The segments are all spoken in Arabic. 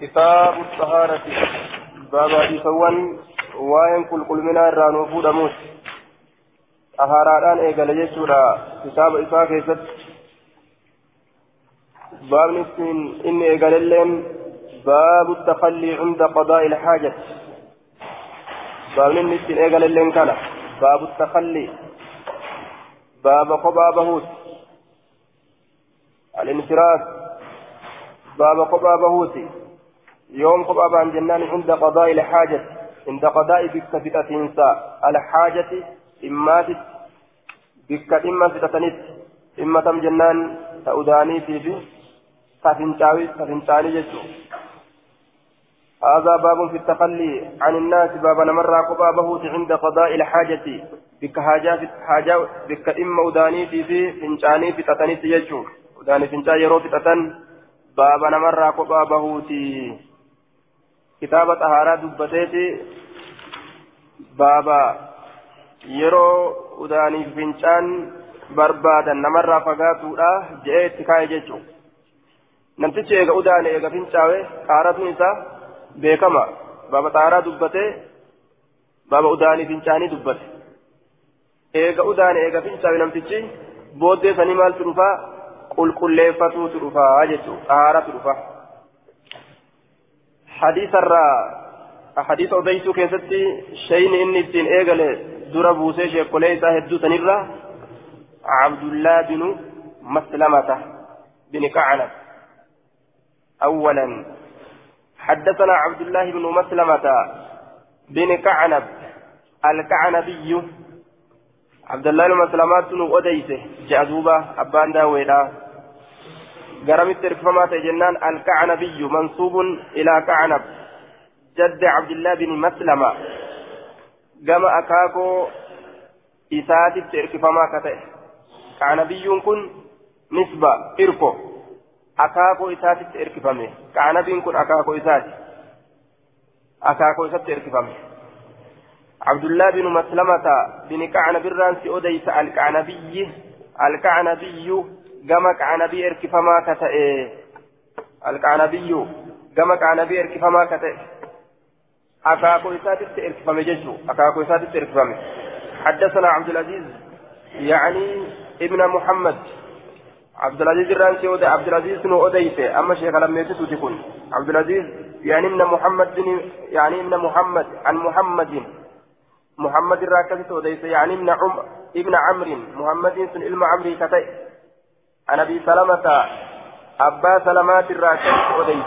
كتاب الطهارة. باب حديثوان وين كل كل منا الرانو فود موت طهاران إيقال يجورا كتاب إساء كيست. باب نسين إن إيقال اللين. باب التخلي عند قضاء الحاجة. باب نسين إيقال اللين كان. باب التخلي. باب قبا الانفراد باب قبا بهوتي يوم قبا بان جنان عند قضاء الحاجة. عند قضاء بك فتة إنساء الحاجة إما بك إما فتة إما تم جنان تأداني في تفنشاوي تفنشاني جسو. هذا باب في التخلي عن الناس. باب نمر قبا بهوت عند قضاء الحاجة. بك حاجة بك إما أداني في في فنشاني في تتني gaanifincaa yeroo fixatan baaba namarraa kophaa bahuuti. Kitaaba xahaaraa dubbateeti. Baaba yeroo udaaniif fincaan barbaadan namarraa fagaatuudha je'ee itti kaa'e jechuudha namtichi eega udaane eega fincaawe xaaratuun isaa beekama. Baaba xaaraa dubbatee baaba udaanii fincaanii dubbate. Eega udaane eega fincaawe namtichi booddee sanii maaltu dhufaa qulqulleeffatuutu dhufaa jechuudha xahaaratu dhufaa. حديث الرا حديث أوديتو كيستي شيء إني الدين إيغل درا بوسي شيخ ليس هدو سنرة عبد الله بن مسلمة بن كعنب. أولا حدثنا عبد الله بن مسلمة بن كعنب الكعنبي. عبد الله بن مسلمة أوديته جاذوبة أبان داويدا قرمت ركفما جنان الكعنبي منصوب إلى كعنب جد عبد الله بن مسلمة قام أكاكو إساتي تركفما كته كعنبي كن نسبة إركو أكاكو إساتي تركفمه كعنبي كن أكاكو إساتي أكاكو إساتي تركفمه عبد الله بن مسلمة بن كعنب الرانسي أديس الكعنبي الكعنبي erkifamaa ka ta'e alqanabiyyu gama qanabii erkifamaa ka ta'e akaakoo isaatitti erkifame jechuu akaakoo isaatitti erkifame حدثنا عبد العزيز يعني ابن محمد. عبد العزيز الرانسي ودى عبد العزيز بن أديته أما شيخ لم تكن عبد العزيز يعني ابن محمد بن يعني ابن محمد عن محمد. محمد الراكزة وديته يعني ابن عم ابن عمرو. محمد بن علم عمرو كتئ عن أبي سلمة أبا سلمات الراكزة أوديت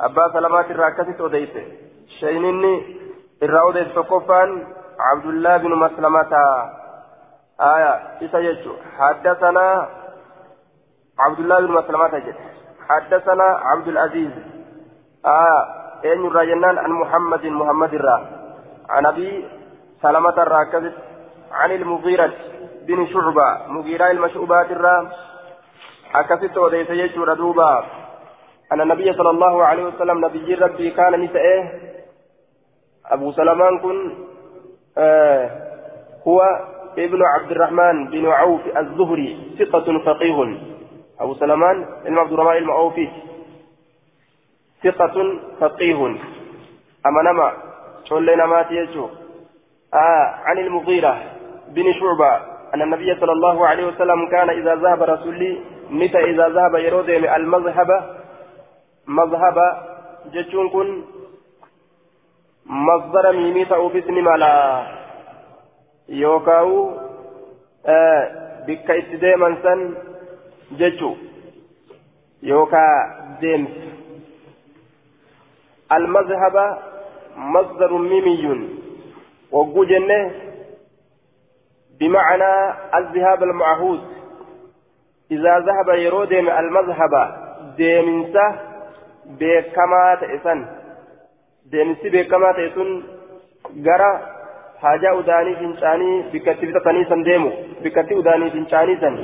أبا سلمات الراكزة أوديت شينني الرأوديت فكفان عبد الله بن مسلمة. آية إسا حدثنا عبد الله بن مسلمة حدثنا عبد العزيز. آه إن الرجنان عن محمد محمد الرا. عن أبي سلمة الراكزة عن المغيرة بن شعبة. مغيرة المشعوبات الرام أكست وديس يجور دوبا. أن النبي صلى الله عليه وسلم نبي ربي كان نسائه أبو سلمان كن آه هو ابن عبد الرحمن بن عوف الزهري ثقة فقيه. أبو سلمان بن عبد الرحمن المعوفي ثقة فقيه. أما نما شول نمات يجو. آه عن المغيرة بن شعبة. أن النبي صلى الله عليه وسلم كان إذا ذهب رسولي متى إذا ذهب يرود المذهب مذهب جتون كن مصدر ميمي تأو باسم ملا يوكاو آه بك اتداما سن جتو يوكا ديمس. المذهب مصدر ميمي وقو جنة بمعنى الذهاب المعهود إذا ذهب يرودم المذهب ديمنسة بكما تئسن ديمنسي بكما تئسن جرى حاجة أداني فنشاني بكتي بتتني سن ديمو بكتي أداني فنشاني سن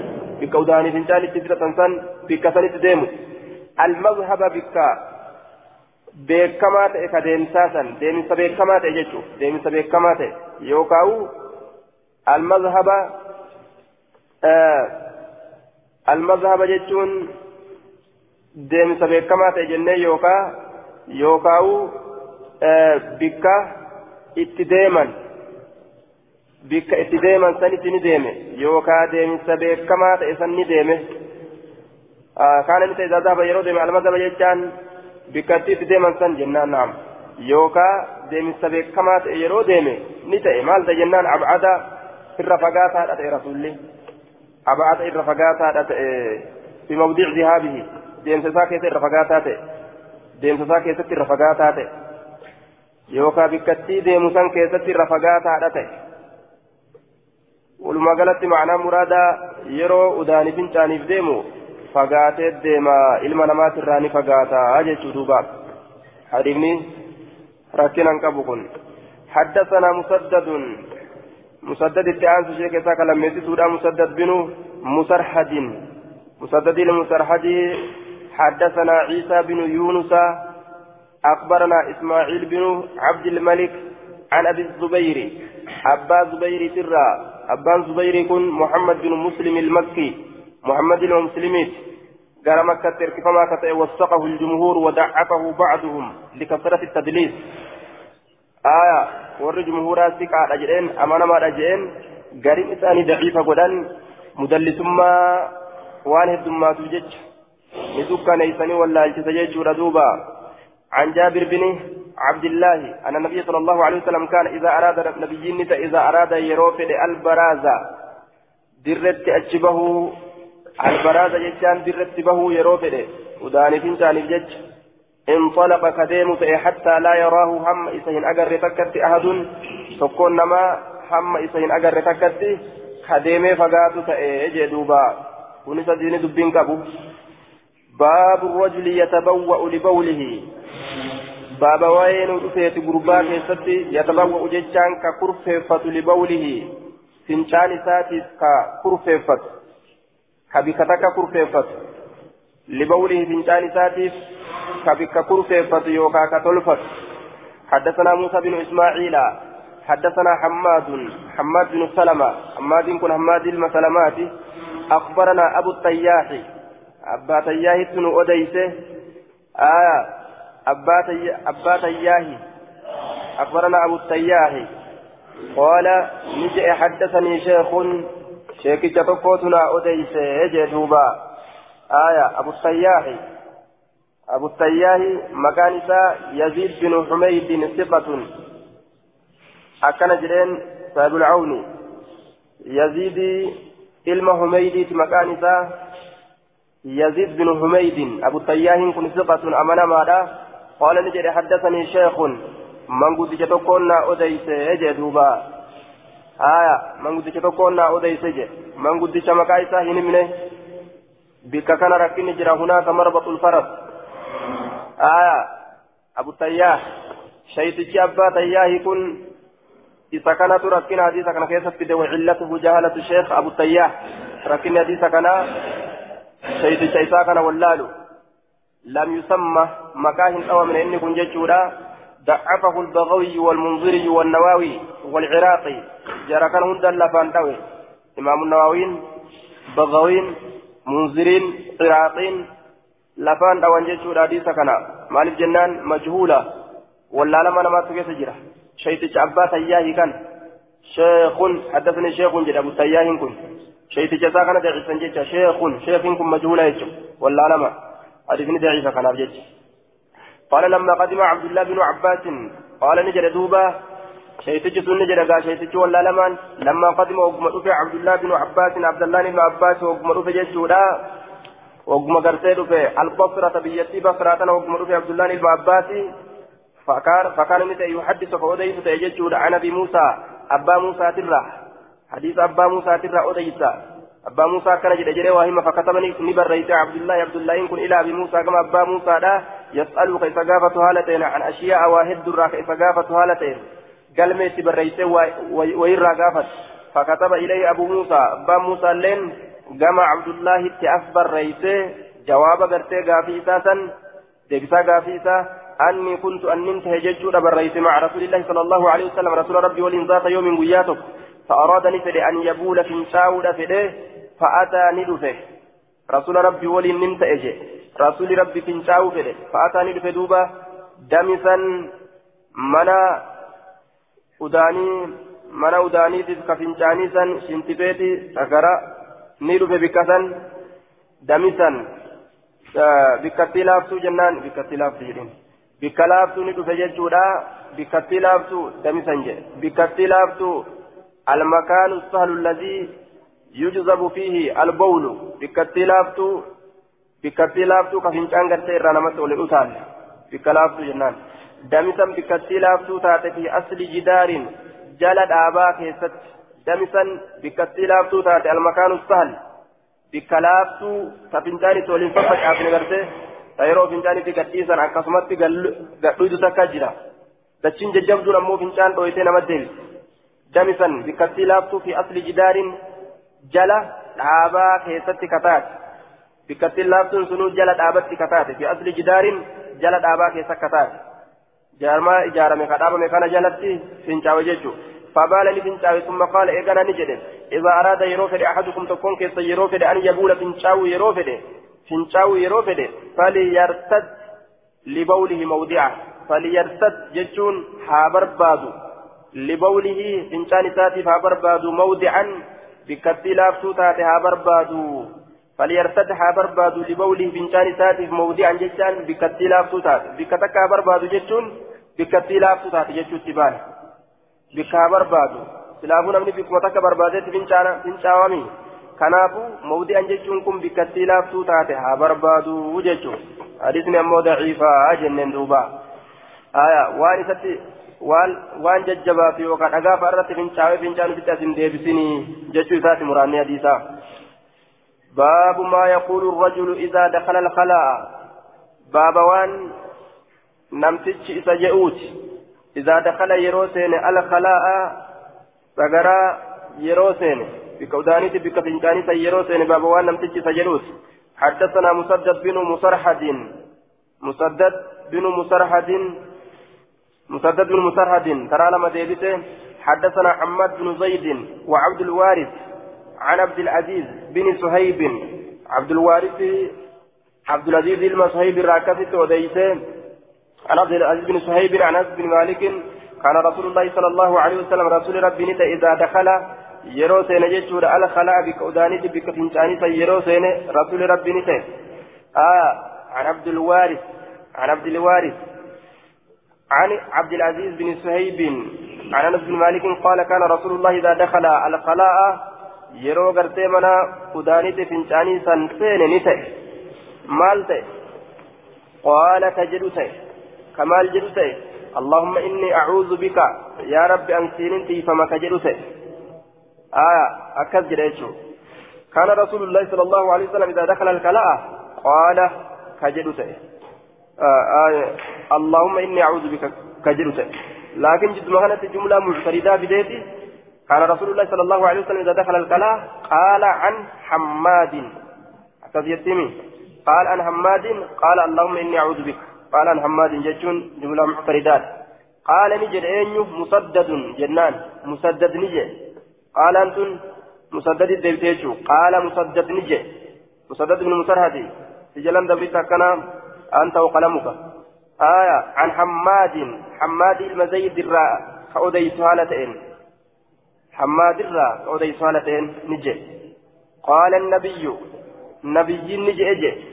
بك أداني فنشاني تبتتن سن بكتني تديمو المذهب بك beekamaa ta'e ka deemsaa san deemsa beekamaa ta'e jechuun deemsa beekamaa ta'e yookaan almazhaba almazhaba jechuun deemsa beekamaa ta'e jennee yookaa yookaa'u bikka itti deeman bikka itti deeman sanitti ni deeme yookaa deemsa beekamaa ta'e san ni deeme kaana ni ta'e zaazaba yeroo deeme almazaba jechaan bikka itti deeman san jennaan naam yookaa deemsa beekamaa ta'e yeroo deeme ni ta'e maal ta'e jennaan abcada irra fagaataadha ta'e rasuulli abcada irra fagaataadha ta'e fi mawdic dhihaabihi deemsa isaa keessa irra fagaataa ta'e deemsa isaa keessatti irra fagaataa ta'e yookaan bikkattii deemu san keessatti irra fagaataadha ta'e walumaa galatti macnaa muraadaa yeroo udaanii fincaaniif deemu fagaatee deema ilma namaatirraa ni fagaataa jechuu duuba. Hadiifni rakkinan qabu kun. حدثنا مسدد مسدد التعانس شيخ ساك لم يسسودا مسدد بن مسرحد مسدد المسرحد حدثنا عيسى بن يونس أخبرنا إسماعيل بن عبد الملك عن أبي الزبير أبا زبير سرا أبا زبير كن محمد بن مسلم المكي محمد بن مسلمين قال مكة ترك فما كتئ وثقه الجمهور ودعفه بعضهم لكثرة التدليس. آية ور جمهورا سكا أجرين أمانا ما أجرين قريب إساني ضعيفة قدان مدلسما وان هدما توجج. نسوكا نيساني ولا التسجيج ردوبا عن جابر بن عبد الله أن النبي صلى الله عليه وسلم كان إذا أراد نبيين إذا أراد يروفد البرازة درت أجبه البرازة جتان درت به يروفد وداني فنتان الجج انطلق كديم حتى لا يراه هم إسهن أجر تكت أحد تكون نما هم إسهن أجر تكت كديم فقات تأجي دوبا ونسى دين دبين كبو باب الرجل يتبوأ لبوله baaba waa'ee nu dhufeeti gurbaa keessatti yatabawwa'u jechaan ka kurfeeffatu libawlihi. Fincaan kurfeeffatu. Libawlihi fincaan isaatiif ka bika kurfeeffatu yookaa ka tolfatu. حدثنا موسى بن إسماعيل حدثنا حماد حماد بن سلمة حماد كن حماد المسلمات أخبرنا أبو التياح أبا تياح بن أديسه آية أبا تياه أخبرنا أبو التياه قال نجئ حدثني شيخ شيخ جتوكوتنا أديس يجدوبا آية أبو التياه أبو التياه مكان يزيد بن حميد ثقة أكن جرين صاحب العون يزيد إلما حميد مكان يزيد بن حميد أبو التياه كن ثقة أمانة ماذا قال نجد حدثني شيخ من قد جتكونا أديس يجدوبا آية من قد جتكونا أديس من قد جمكا إسا هنمنه بك كان ركني جرى هناك مربط الفرس آية أبو التياه شيطة أبا تياه كن إذا كانت ركن حديثا كان كيف تفيد وعلته جهالة الشيخ أبو التياه ركن حديثا كان شيطة إسا كان ولالو لم يسمى مكاه أو من إن كن ججورا ضعفه البغوي والمنذري والنواوي والعراقي جرى كان هندا لفان دوي إمام النواوي بغوين منذرين عراقين لفان دوان ججورا دي سكنا مالك جنان مجهولة. ولا لما نما تكيس جرا شيطة أبا تياه كان. شيخ حدثني شيخ جد أبو تياه كن. شيطة جزا كان جعفا شيخ شيخ كن مجهولة يجو. ولا لما حديثني ضعيفة كان قال لما قدم عبد الله بن عباس قال نجد دوبا شيتج سن نجد قال شيتج ولا لمن لما قدم وقم رفع عبد الله بن عباس عبد الله بن عباس وقم رفع ججودا وقم قرتي رفع البصرة بيتي بصرة وقم رفع عبد الله بن عباس. فكان فكان متى يحدث فأوديس تيججود عن أبي موسى أبا موسى ترى. حديث أبا موسى ترى أوديسا أبا موسى كان جد جري وهم فكتبني نبريت عبد الله عبد الله إن كن إلى أبي موسى كما أبا موسى دا يسأل كيف قافة هالتين عن أشياء واحد درا كيف قافة هالتين قال ميت بريت ويرى قافت فكتب إليه أبو موسى أبا موسى لين جمع عبد الله تأخبر ريته جواب قرتي قافي إساسا ديكسا قافي إسا أني كنت أن نمت هججود بريت مع رسول الله صلى الله عليه وسلم رسول ربي ولين ذات يوم وياتك فأراد نفد أن يبول في شاود فده فأتى ندفه رسول ربي ولي نمت أجي رسول ربي فنشاو فده فأتاني دفدوبة دمسا منا أداني منا أداني كفنشاني سن شنتبيتي سكرا. نيرو بكسن دمسا. bikkattii laaftuu jennaan bikkattii laaftuu jedhin bikka laaftuu ni dhufe jechuudha laaftuu fincaan gartee irraa namatti ol hin utaalle bikka laaftuu jennaan damisan bikkattii laaftuu taate fi asli jidaarin jala dhaabaa keessatti damisan bikkattii laaftuu taate almakaanu sahlu bikka laaftuu ta fincaanitti waliin faffacaafne gartee ta yeroo fincaanitti gadhiisan akkasumatti gadhuutu takka jira dachiin jajjabduun ammoo fincaan dhoyitee nama deebise bikkattii laaftuu fi asli jidaarin jala dhaabaa keessatti kataate bikkattiin laaftuun sunuu jala dhaabatti kataate fi asli jidaarin jala dhaabaa keessa kataate jaarmaa ijaarame ka dhaabame kana jalatti fincaawe jechuudha. فبال لفنشاوي ثم قال إيقنا نجد إذا أراد يروفد أحدكم تكون كيس يروفد أن يبول فنشاو يروفد فنشاو يروفد فليرتد لبوله موضعه فليرتد جتون حابر بادو لبوله فنشان تاتي حابر بادو موضعا بكتي لافتو تاتي حابر بادو فليرتد حابر بادو لبوله فنشان تاتي موضعا جتان بكتي لافتو تاتي بكتك حابر بادو جتون بكتي لافتو تاتي تباني bikkaa barbaadu silaafuu namni bikkuma takka barbaadetti fincaawami kanaafu mawdi'an jechuun kun bikkattii laaftuu taate haa barbaadu jechuun hadisni ammoo daciifaa jenneen duuba waan isatti waan waan jajjabaaf yookaan dhagaa irratti fincaawee fincaan ofitti asin deebisinii jechuu isaati muraanni hadiisaa باب ما يقول الرجل إذا دخل الخلاء باب وان نمتج إذا جئوت إذا دخل يروسين الخلاء سجرا يروسين بكودانيت بك فنجاني يروسين باب وان نمتج سجلوت حدثنا مسدد بن مسرحد مسدد بن مسرحد مسدد بن مسرحد ترى لما ديبته. حدثنا حماد بن زيد وعبد الوارث عن عبد العزيز بن صهيب عبد الوارث عبد العزيز بن صهيب الراكسي وديته عن عبد العزيز بن صهيب عن أنس بن مالك كان رسول الله صلى الله عليه وسلم رسول ربي إذا دخل سين جچور على خلا بكوداني بك فنچاني سيرو سين رسول ربي نتا. آه عن عبد الوارث عن عبد الوارث. عن عبد العزيز بن صهيب عن انس بن مالك قال كان رسول الله اذا دخل maal ta'e qaala ka jedhu ta'e ka maal jedhu ta'e allahumma inni acuudhu bika yaa rabbi an siinin tiifama ka jedhu ta'e aya akkas jedha jechuu كان رسول الله صلى الله عليه وسلم إذا دخل الكلاء قال كجدت آه آه اللهم إني أعوذ بك كجدت لكن جد مغنة جملة مجتردة بديتي. كان رسول الله صلى الله عليه وسلم إذا دخل الكلاء قال عن حماد. يتيمي قال عن حماد قال اللهم إني أعوذ بك. قال عن حماد جتون جملة معتردات قال نجد أين مسدد جنان مسدد نجي قال أنتم مسدد الدبتيجو. قال مسدد نجي مسدد بن مسرهدي. سجلان دبريت كنا أنت وقلمك. آية عن حماد. حماد المزيد الراء كأودي سهالتين. حماد الراء كأودي سهالتين. نجي. قال النبي. نبي نجي أجي.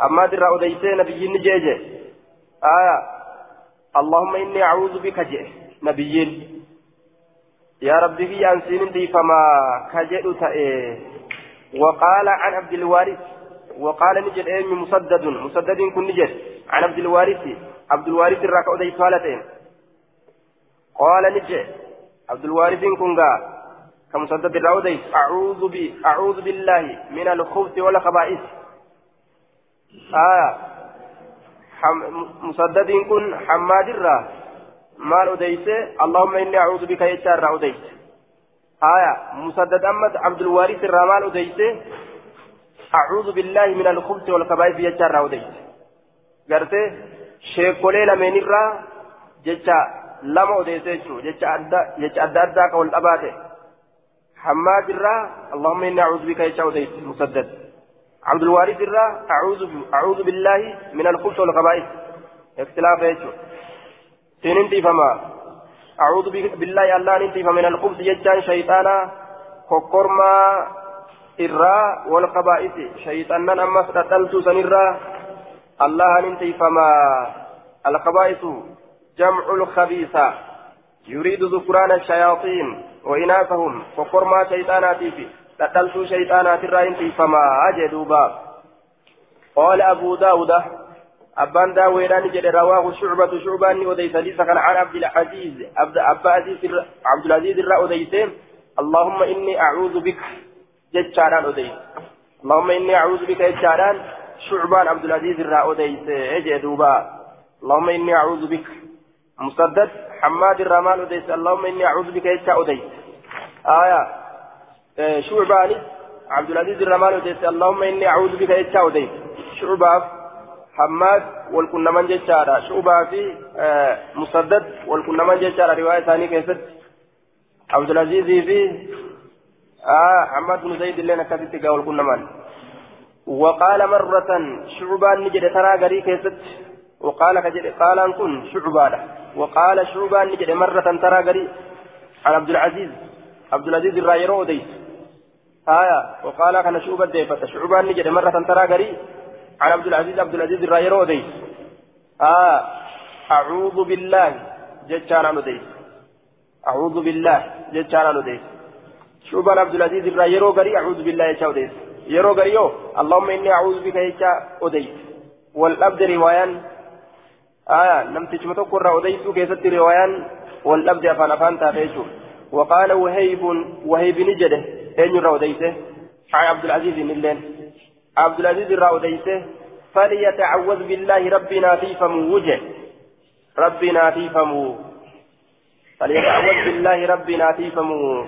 حماد الراء أوديتين نبي نجي أجي. آية. اللهم إني أعوذ بك جي نبيين يا ربي في أنسين فما كجئت تأيه وقال عن عبد الوارث. وقال نجد أيم مسدد. مسدد كن نجد. عن عبد الوارث. عبد الوارث الركع دي صالتين قال نجد. عبد الوارث كن كمسدد الروديس أعوذ بي أعوذ بالله من الخبث والخبائث. آه. حم مسدد كن حماد الراه maal odeyse allahumma inni acuudu bika jecha irraa odeyse aya musaddad ammad abdulwaaris irraa maal alkhubsi walkabaa'isi jecha irraa odeyse garte sheekolee lameen irraa jecha lama odeyse jechuu jecha adda jecha adda addaa ka wal dhabaate hammaad irraa allahumma inni acuudu bika jecha odeyse musaddad عبد الوارث الرا أعوذ أعوذ بالله من الخبث والخبائث اختلاف يجو سننتي فما أعوذ بالله الله ننتي فمن الخبث يجان شيطانا كوكورما الرا والخبائث شيطانا أما فتلت سنرا الله ننتي فما الخبائث جمع الخبيثة يريد ذكران الشياطين وإناثهم كوكورما شيطاناتي في تتلتو شيطانات الرائن فما أجدوبا قال أبو داود أبان داويران جد رواه شعبة شعبان وديس ليس كان عن عبد العزيز عبد أبا عزيز عبد العزيز الرا وديسين اللهم إني أعوذ بك جتشاران وديس اللهم إني أعوذ بك جتشاران شعبان عبد العزيز الرا وديس أجدوبا اللهم إني أعوذ بك مسدد حماد الرمان وديس اللهم إني أعوذ بك جتشا وديس آية شعباني عبد العزيز الرمان وديس اللهم إني أعوذ بك جتشا وديس شعباف حماد والكنمان جتشارا شعبا في مسدد والكنمان جتشارا رواية ثانية كيست عبد العزيز في آه حماد بن زيد اللي نكتت والكنمان وقال مرة شعبان نجد ترى غري كيست. وقال كجد قال أن كن شعبان وقال شعبان نجد مرة ترى غري عن عبد العزيز. عبد العزيز الرايرو ديس. آية. وقال كان شعبة ديفة شعبان نجد مرة ترى غري عن عبد العزيز عبد العزيز الرايرو ديس. آه. أعوذ بالله. جتشان عنو ديس. أعوذ بالله. جتشان عنو ديس. شعبان عبد العزيز الرايرو غري أعوذ بالله يشاو ديس يرو غريو اللهم إني أعوذ بك يشا أديس والأبد روايان آية لم تجمع تقرأ أديس كيست روايان والأبد أفان أفان تافيشو. وقال وهيب وهيب نجده أين يرى أديسه عن عبد العزيز اللين عبد العزيز يرى أديسه فليتعوذ بالله ربنا في فمو وجه ربنا في فمو فليتعوذ بالله ربنا في فمو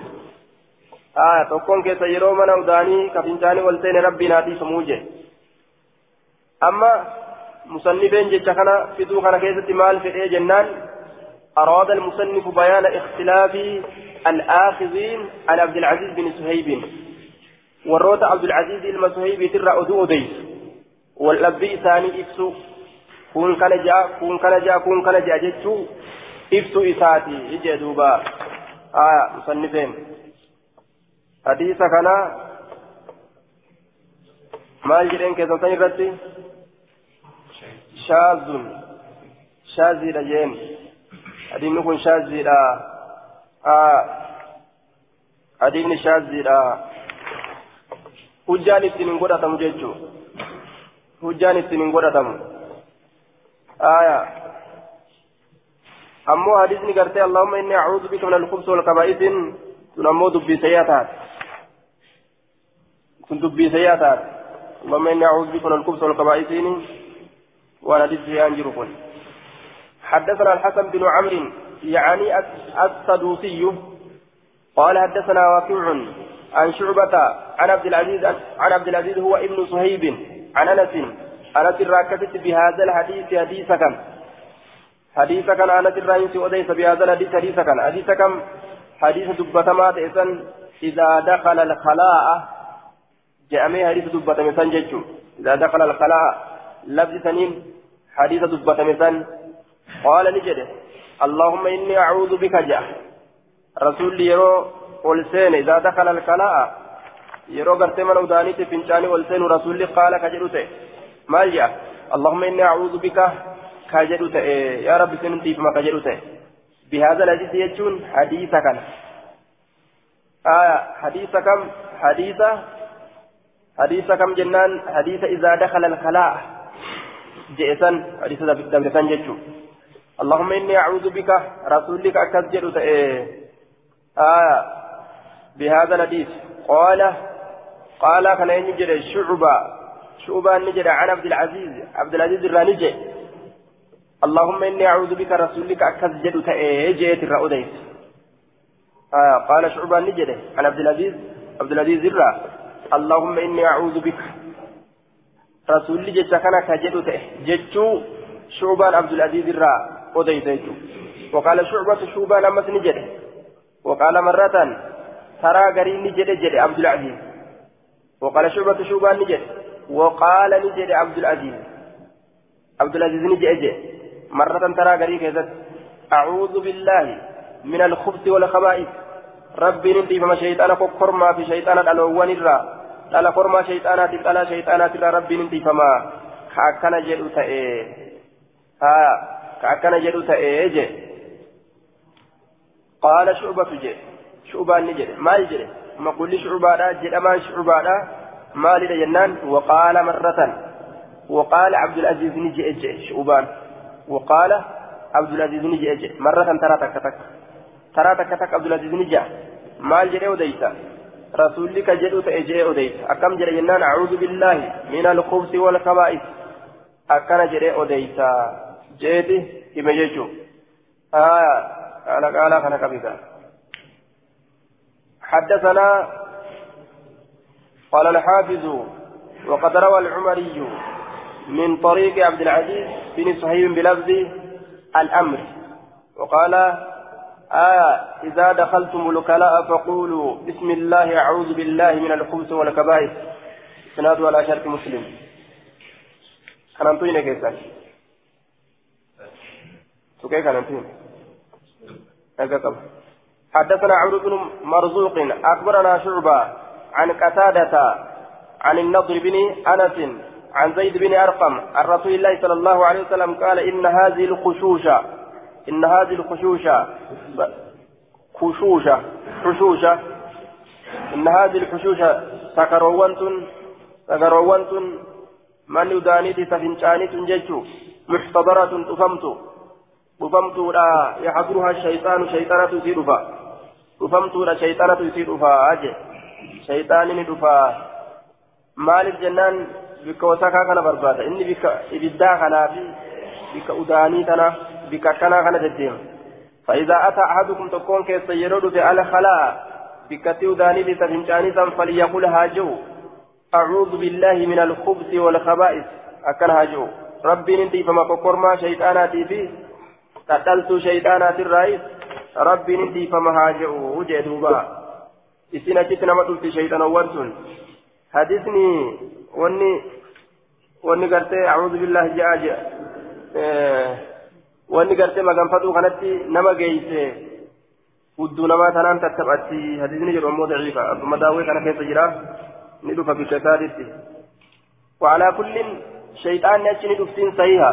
آه تكون كيس يرو من أوداني كفنجاني والتين ربنا في فمو وجه أما مصنفين كان في دوخنا كيسة مال في إيه جنان أراد المصنف بيان اختلاف الآخذين عن عبد العزيز بن سهيب وروت عبد العزيز المسهيب ترى أدو أديس والأبي ثاني إفسو كون كان جاء كون كان جاء كون كان جاء جتشو إفسو إساتي إجي دوبا آه مصنفين حديث كان maal jedheen keessan irratti shaazun shaaziidha jeen hadiisni kun shaaziidha hadiisni shaaziidha hujjaan ittiin hin godhatamu jechuu hujjaan ittiin hin godhatamu aya ammoo hadiisni gartee allahumma inni acuudu bika min alkhubsi walkabaa'isin sun ammoo dubbii sayyaa taate dubbii sayyaa taate اللهم إني أعوذ بك من الخبث والخبائثين وأنا دزي أنجر حدثنا الحسن بن عمرو يعني السدوسي قال حدثنا واقع عن شعبة عن عبد العزيز عن عبد العزيز هو ابن صهيب عن أنس أنس راكبت بهذا الحديث حديث كم حديث كان أنس الرئيس وديس بهذا الحديث حديث كم حديث كم حديث دبتمات إذن إذا دخل الخلاء جاءمي حديث دبة مثلا جيتشو إذا دخل الخلاء لفظ سنين حديث دبة مثلا قال نجده اللهم إني أعوذ بك جاء رسول يرو والسين إذا دخل الخلاء يرو قرتي من أودانيتي فنشاني والسين رسول قال كجدوته. ما جاء اللهم إني أعوذ بك كجدوته. يا رب سنتي فما كجدوته. بهذا الحديث يجون حديث كان. آية حديث كم؟ حديث حديث كم جنان حديث إذا دخل الخلاء جئسا حديث دبرسان جتشو اللهم إني أعوذ بك رسولك أكذب إيه آه بهذا الحديث قال قال كان ينجد شعبة شعبة نجد عن عبد العزيز عبد العزيز الرانجي اللهم إني أعوذ بك رسولك أكذب إيه جئت الرأوديس آه قال شعبة نجد عن عبد العزيز عبد العزيز الرأ اللهم إني أعوذ بك رسول جتش كان كجدو جتشو شعبان عبد العزيز الرا أديت وقال شعبة شعبان أمس نجد وقال مرة ترى قرين نجد جد عبد العزيز وقال شعبة شعبان نجد وقال نجد عبد العزيز عبد العزيز نجد مرة ترى قريب أعوذ بالله من الخبث والخبائث ربي ننتي فما شيطان كرما في شيطان الألوان الرا كرما شيطانات لا شيطانات لا ربي ننتي فما كأكنا جدو تأي ها كأكنا جدو تأي جي قال شعبة جي شعبة نجد ما يجري ما كل شعبة جد أما شعبة ما لدى جنان وقال مرة وقال عبد العزيز نجي أجي شعبان وقال عبد العزيز نجي أجي مرة ترى تك تك ترى تك تك عبد العزيز نجي maal jedhee odeysa ta'e jee odeysa akkam jedhe jennaan acuudu billaahi min alkubsi walkabaa'is akkana jedhee odeysa jeeti hime jechuu aya qaala qaalaa kana qabisa حدثنا قال الحافظ وقد روى العمري من طريق عبد العزيز بن صهيب بلفظ الأمر وقال آية إذا دخلتم الكلاء فقولوا بسم الله أعوذ بالله من الخبث والكبائر سناد على شرط مسلم. كنانتوين كيسان؟ سكي كنانتوين حدثنا عمرو بن مرزوق أخبرنا شعبة عن قتادة عن النضر بن أنس عن زيد بن أرقم عن رسول الله صلى الله عليه وسلم قال إن هذه الخشوش إن هذه الخشوشة خشوشة حشوشة إن هذه الحشوشة سكروانتن سكروانتن من يدانيتي سفنشانيت جيتشو؟ محتضرة تفمت تفمت لا يحضرها الشيطان شيطانة يسيرفا. تفمت لا شيطانة يسيرفا. أجي. شيطان ندفا مال الجنان بك وسكا كان بربادا إني بك إبدا كان بك أداني تنا بك كنا كان تدين فإذا أتى أحدكم تكون كيس يرد في الخلاء بكتيو داني لتفنشاني فليقول هاجو. أعوذ بالله من الخبث والخبائث. أكن هاجو. ربي ننتي فما كقرما شيطاناتي في قتلت شيطانات الرئيس. ربي ننتي فما هاجو. وجدوبا إسنا جتنا مدلت شيطانا وانتون. حديثني واني واني قلت أعوذ بالله جاء. آه wanni gartee maganfaduu kanatti nama geeyse hudduu namaa tanaan tattaphatti hadiisni jedhu ammoo daciifa abbuma daawwee kana keessa jira ni dhufa bikka isaatitti وعلى كل شيطان نأتي ندفتين صحيحة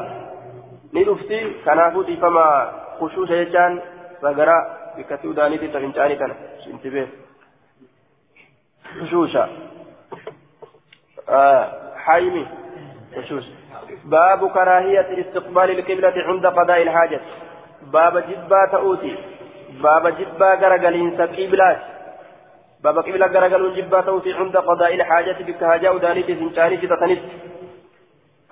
ندفتي كنافو فما خشوش يجان سغرا بكتو دانيتي تفنجاني تنا انتبه خشوشا آه حايمي خشوش باب كراهية استقبال القبلة عند قضاء الحاجة. باب جبا تؤتي باب جبا غرغلين قبلات باب قبلة غرغلون جبا تؤتي عند قضاء الحاجة بك هاجاء دانيتي سنشاني تتنت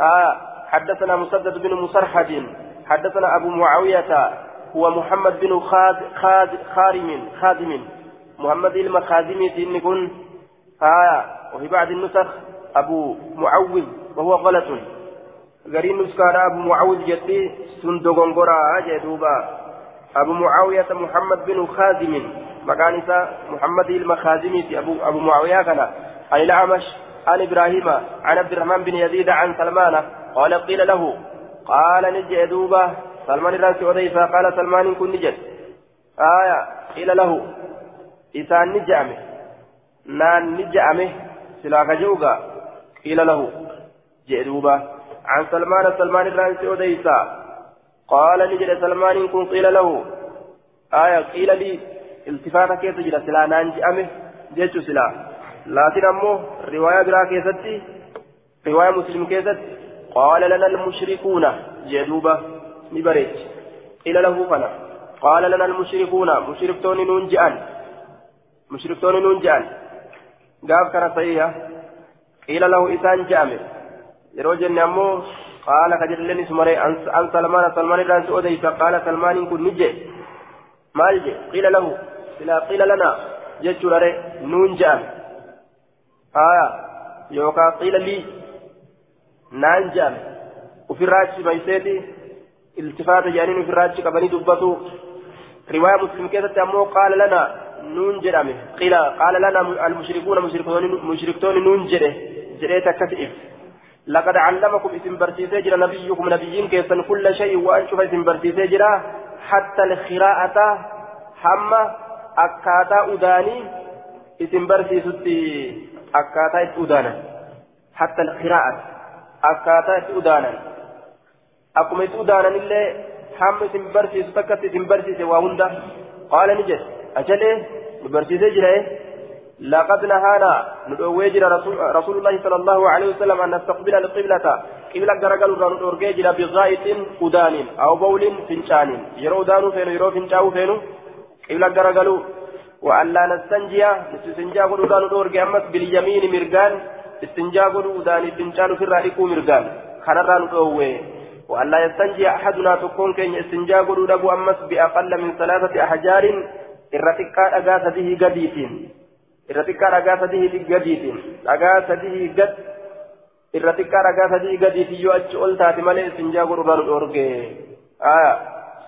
آه حدثنا مسدد بن مسرحد حدثنا أبو معاوية. هو محمد بن خاد خاد خارم خادم محمد المخازمي سنكون آه وفي بعض النسخ أبو معوذ. وهو غلط. غرين نسكان أبو معاوية جدي سندوغون غورا جدوبا أبو معاوية محمد بن خازم. مكان محمد المخازمي أبو أبو معاوية كان. عن الأعمش عن إبراهيم عن عبد الرحمن بن يزيد عن سلمان. قال قيل له. قال نجي دوبا. سلمان الرانسي وديفا قال سلمان كن نجد آية. قيل له. إسان نجأمه نان نجأمه سلاك جوغا. قيل له. جئ عن سلمان سلمان الرانسي وديسا قال نجد سلمان كن قيل له. آية قيل لي التفاتة كيف تجد سلا؟ نانجي أمه جيتش سلا. لكن أمه رواية برا كيستي رواية مسلم كيست قال لنا المشركون جدوبة نبريت قيل له فنا. قال لنا المشركون مشركتون ننجأن مشركتون ننجأن قال كان صحيحة قيل له إسان جامع yeroo jenne ammoo qaala ka jedhalleen isumare an salmaana salmaan irraan si odeysa qaala salmaaniin kun ni jee maal jee qiila lahu silaa qiila lana jechuudha re nuun je'an haya yookaan qiila lii naan je'an ofirraachi mayseeti iltifaata jedhaniin ofirraachi qabanii dubbatu riwaayaa muslim keessatti ammoo qaala lana nuun jedhame qiila qaala lana almushrikuuna mushriktoonni nuun jedhe jedhee takkas ibsa لقد علمكم اسم برسيسي جرا نبيكم نبيين كيسن كل شيء وأن شوف اسم برسيسي جرا حتى الخراءة حمى أكاتا أداني اسم برسيستي أكاتا أدانا. حتى القراءة أكاتا أدانا. أقوم أدانا إلا حم اسم برسيس تكت اسم برسيس وهندا قال نجد أجل برسيس جرا لقد نهانا. ندوي رسول, الله صلى الله عليه وسلم أن نستقبل القبلة. قبلة جرجل ندورجي جرا بغاية أدان أو بول فنشان. يرو دانو فينو يرو فنشاو فينو. قبلة جرجلو وأن لا نستنجي نستنجا قدو دانو دورجي أمس باليمين مرجان استنجا قدو داني فنشانو في الرأيكو مرجان خنران ندوي وأن لا يستنجي أحدنا تكون كين. استنجا قدو دبو أمس بأقل من ثلاثة أحجار. الرتقاء أغاثته قديسين. Irra xiqqaa dhagaa sadii gadiitiin dhagaa sadii gad irra xiqqaa dhagaa sadii gadiitiin yoo achi ol taate malee istinjaa godhurraa nu dhoorge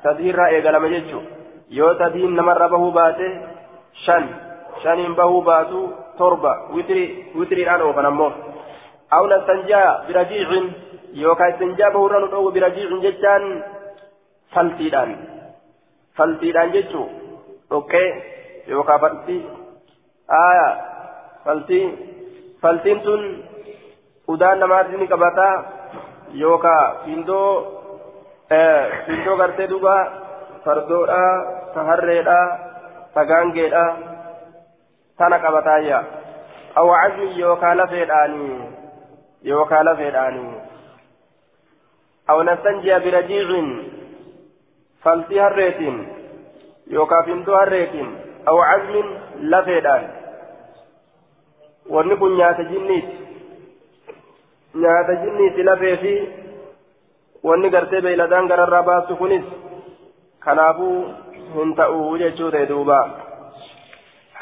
sadiirraa eegalama jechuun yoo sadiin namarra bahuu baate shan shaniin bahuu baatu torba witiriidhaan oofan ammoo awna istinjaa birajiicin yookaan istinjaa bahurra nu dhoowwe birajiicin jechaan faltiidhaan faltiidhaan jechuun dhoqqee yookaan faltii. Aya faltiin faltiin tun udaan namaatti ni qabataa yookaa findoo findoo gartee duuba fardoodha taharreedha tagaangeedha tana qabataayya awwacazmi yookaa lafeedhaanii yookaa lafeedhaanii aw nastanjiya birajiicin faltii harreetiin yookaa findoo harreetiin aw cazmin lafeedhaan wanni kun nyaata jinniiti. Nyaata jinniiti lafee fi wanni gartee beeyladaan gararraa baastu kunis kanaafuu hin ta'uu jechuu ta'e duuba.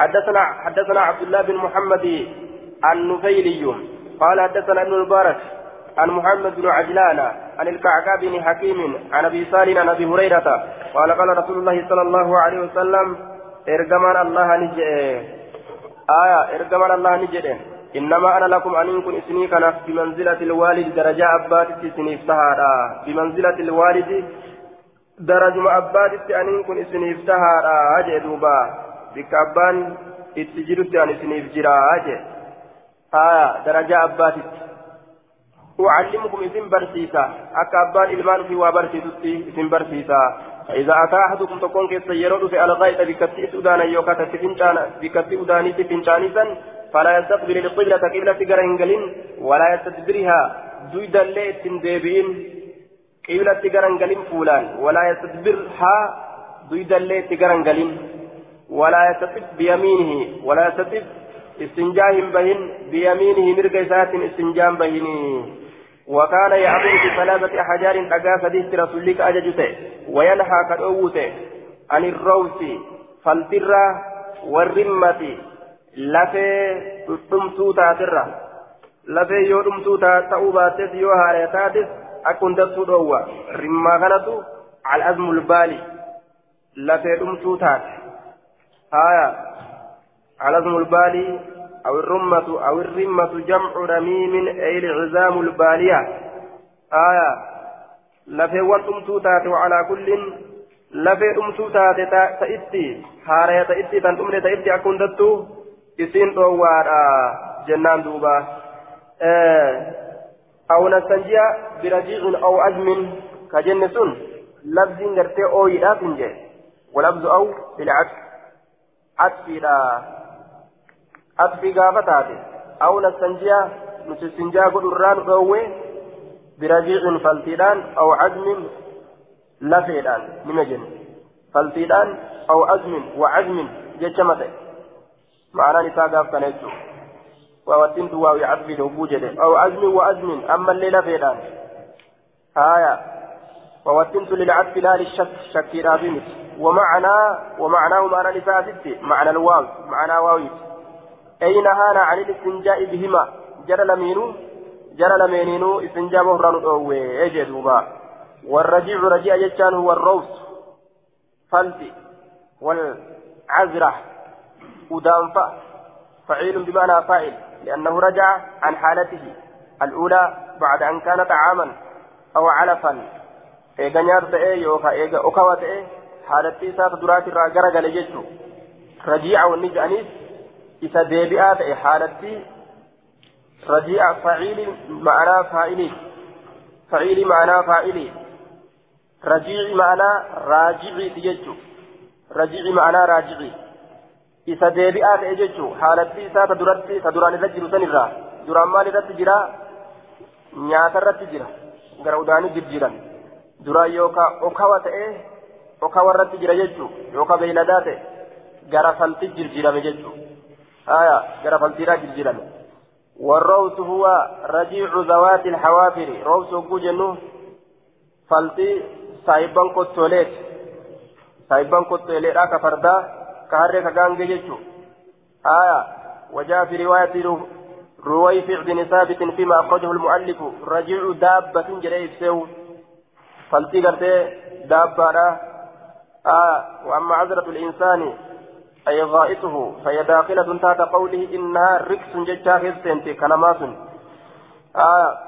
حدثنا حدثنا عبد الله بن محمد النفيلي قال حدثنا ابن المبارك عن محمد بن عجلان عن الكعكاء بن حكيم عن ابي سالم عن ابي هريره قال قال رسول الله صلى الله عليه وسلم ارجمان الله نجئ آية إرجمان الله نجده. إنما أنا لكم أن كن إسني كان بمنزلة الوالد درجة أبات إسني افتهارا. بمنزلة الوالد درجة أبات أن كن إسني افتهارا. أجي دوبا. بك أبان اتجرت أن إسني افجرا أجي. آية درجة أبات أعلمكم إذن برسيسا. أكا أبان إلمان في وبرسيسا إذن برسيسا. فإذا أتى أحدكم تكون كيس يرد في الغائط بكتي سودانا يوكا تتفنشانا بكتي أداني تفنشانيسا فلا يستقبل القبلة قبلة قرنجلين ولا يستدبرها. دويدا ليتن ديبين قبلة قرنجلين فولان. ولا يستدبرها دويدا ليت قرنجلين ولا يستطب بيمينه. ولا يستطب استنجاه بهن بيمينه مرقسات استنجام بهنه. وكان يعبد بثلاثة أحجار أجا سديت رسولك أججته وينهى كدوته عن الروس فالترة والرمة لفي تمسو تاترة لفي يو تمسو تاتأو باتت يو هاريتاتس أكون دسو دوا رمى غنتو على أزم البالي. لفي تمسو تات هايا على أزم البالي أو الرمة أو الرمة جمع رميم أي العزام البالية. آية. لفي وأنتم تاتي وعلى كل. لفي أمتو تاتي تأتي. هارية تأتي. تنتم تأتي. أكون دتو. إسين دوار جنان دوبا. آه. أو نستنجيا برجيع أو أزم. كجن سن لفظ غرتي أو يدافنجي ولفظ أو بالعكس عطفي أطفي قافتاتي أو نستنجيا نستنجا قد الران قوي برجيع فلتيدان أو عزم لفيدان نمجن فلتيدان أو عزم وعزم جتشمته معنى نساء قافتان يجو ووتنت واوي عزم لوبوجده أو عزم وعزم أما اللي لفيدان آية ووتنت للعزم لا للشك شك رابمت ومعنى ومعناه معنى ستي معنى الواو معنى واويت أي نهانا عن الاستنجاء بهما. جرى لمينو جرى لمينينو استنجاء مهران أوي أجدوبا والرجيع رجيع يجان هو الروس. فلتي والعزرة ودانفا. فعيل بمعنى فاعل. لأنه رجع عن حالته الأولى بعد أن كان طعاما أو علفا. إيجا نيار تأي يوكا إيجا أوكاوا تأي. حالتي سات درات الراجرة جلجتو رجيع isa deebi'aa ta'e haalatti raji'a faciili ma'anaa faa'ilii faciili ma'anaa faa'ilii rajiici ma'anaa raajiciiti jechuu. Rajiici ma'anaa raajicii isa deebi'aa ta'e jechuu. Haalatti isaa ta duratti ta duraan irra jiru sanirraa duraan maal irratti jira? Nyaatarratti jira. Gara udaanii jirjiran duraan yookaan okawa ta'e okawa irratti jira jechuu. Yookaan beeyladaa ta'e. Gara salti jirjirame jechuu. Haya gara faltiidhaa jijjiirame والروس هو رجيع ذوات الحوافر. روس وجنو فلتي سايبان كوتوليت سايبان كوتوليت راكا فردا كهرة كغانجي جيتشو آية وجاء في رواية رويفع بن ثابت فيما أخرجه المؤلف. رجيع دابة جري السيو فلتي قرتي دابة آه وأما عذرة الإنسان أي غائطه فهي داخلة تحت قوله إنها ركس ججا خسنت كلمات آه.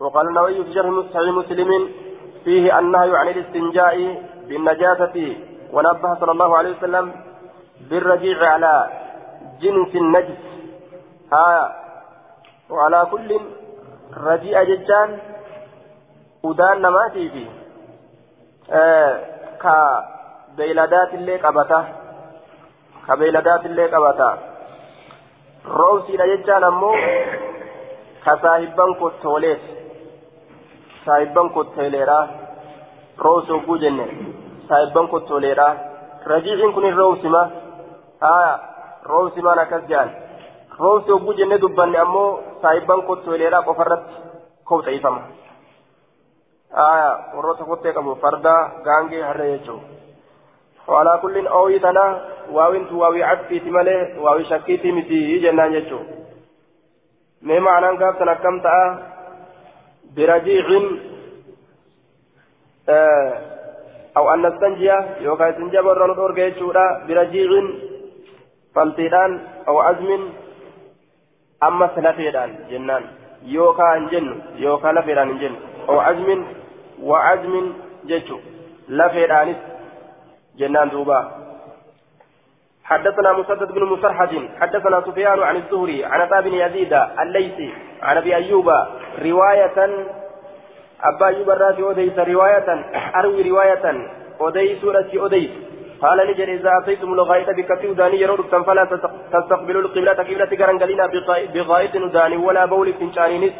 وقال النووي في شرح صحيح مسلم فيه النهي عن الاستنجاء بالنجاسة ونبه صلى الله عليه وسلم بالرجيع على جنس النجس. آه وعلى كل رجيء ججان ودان نماتي في آه. كبيلادات اللي قبته كبيلادات اللي قبته روسي ججان أمو كصاحبان كتوليت صاحبان كتوليرا روسو بوجنة صاحبان كتوليرا رجيء كن الروسي ما آه روسي ما نكزجان roobsi hogguu jennee dubbanne ammoo saayibban kottoileedhaa qofarratti kobxeeffama warroota kottee qabu farda gaangee harree jechuun walaa kulliin ooyii tana waawintu waawii cadfiiti malee waawii shakkiitii miti jennaan jechuun mee ma'anaan gaafsan akkam ta'a birajiicin أو أن نستنجي يوكا يستنجي برا نور جيتشودا برجيع فلتيدان أو عزم ammas lafeedhaan jennaan yookaan hin jennu yookaan lafeedhaan hin jennu oo azmin wa jennaan duuba حدثنا مسدد بن مسرحد حدثنا سفيان عن الزهري عن ابا بن يزيد الليثي عن أبي أيوب رواية أبا أيوب الرازي أوديس رواية أروي رواية أوديس راسي أوديس. قال نجري إذا أتيتم الغائط بكفي داني يرود فلا تستقبلوا القبلة قبلة كرنجلين بغائط داني ولا بول فنشانينس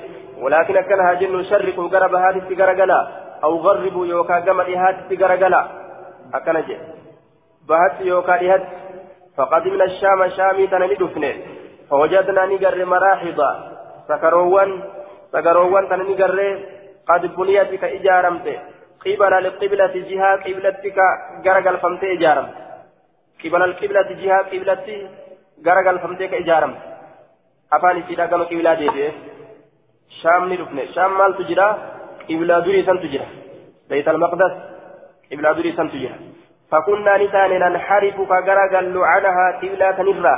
ولكن أكلها جن شرقوا قرب هذه السجرجلا أو غربوا يوكا جمل هذه السجرجلا أكنج بهت يوكا إهت فقدمنا الشام شامي تنندفن فوجدنا نجر مراحض سكروان سكروان تننجر قد بنيت كإجارمته قبل القبلة جهة قبلتك غرقل فمت إجارم قبل القبلة جهة قبلتي غرقل فمتك إجارم أفاني سيدا كما قبلة ديبه شام نرفن شام مال تجرى قبلة دوري سن تجرى بيت المقدس قبلة دوري سن تجرى فكنا نتان ننحرف كغرقل عنها قبلة نرى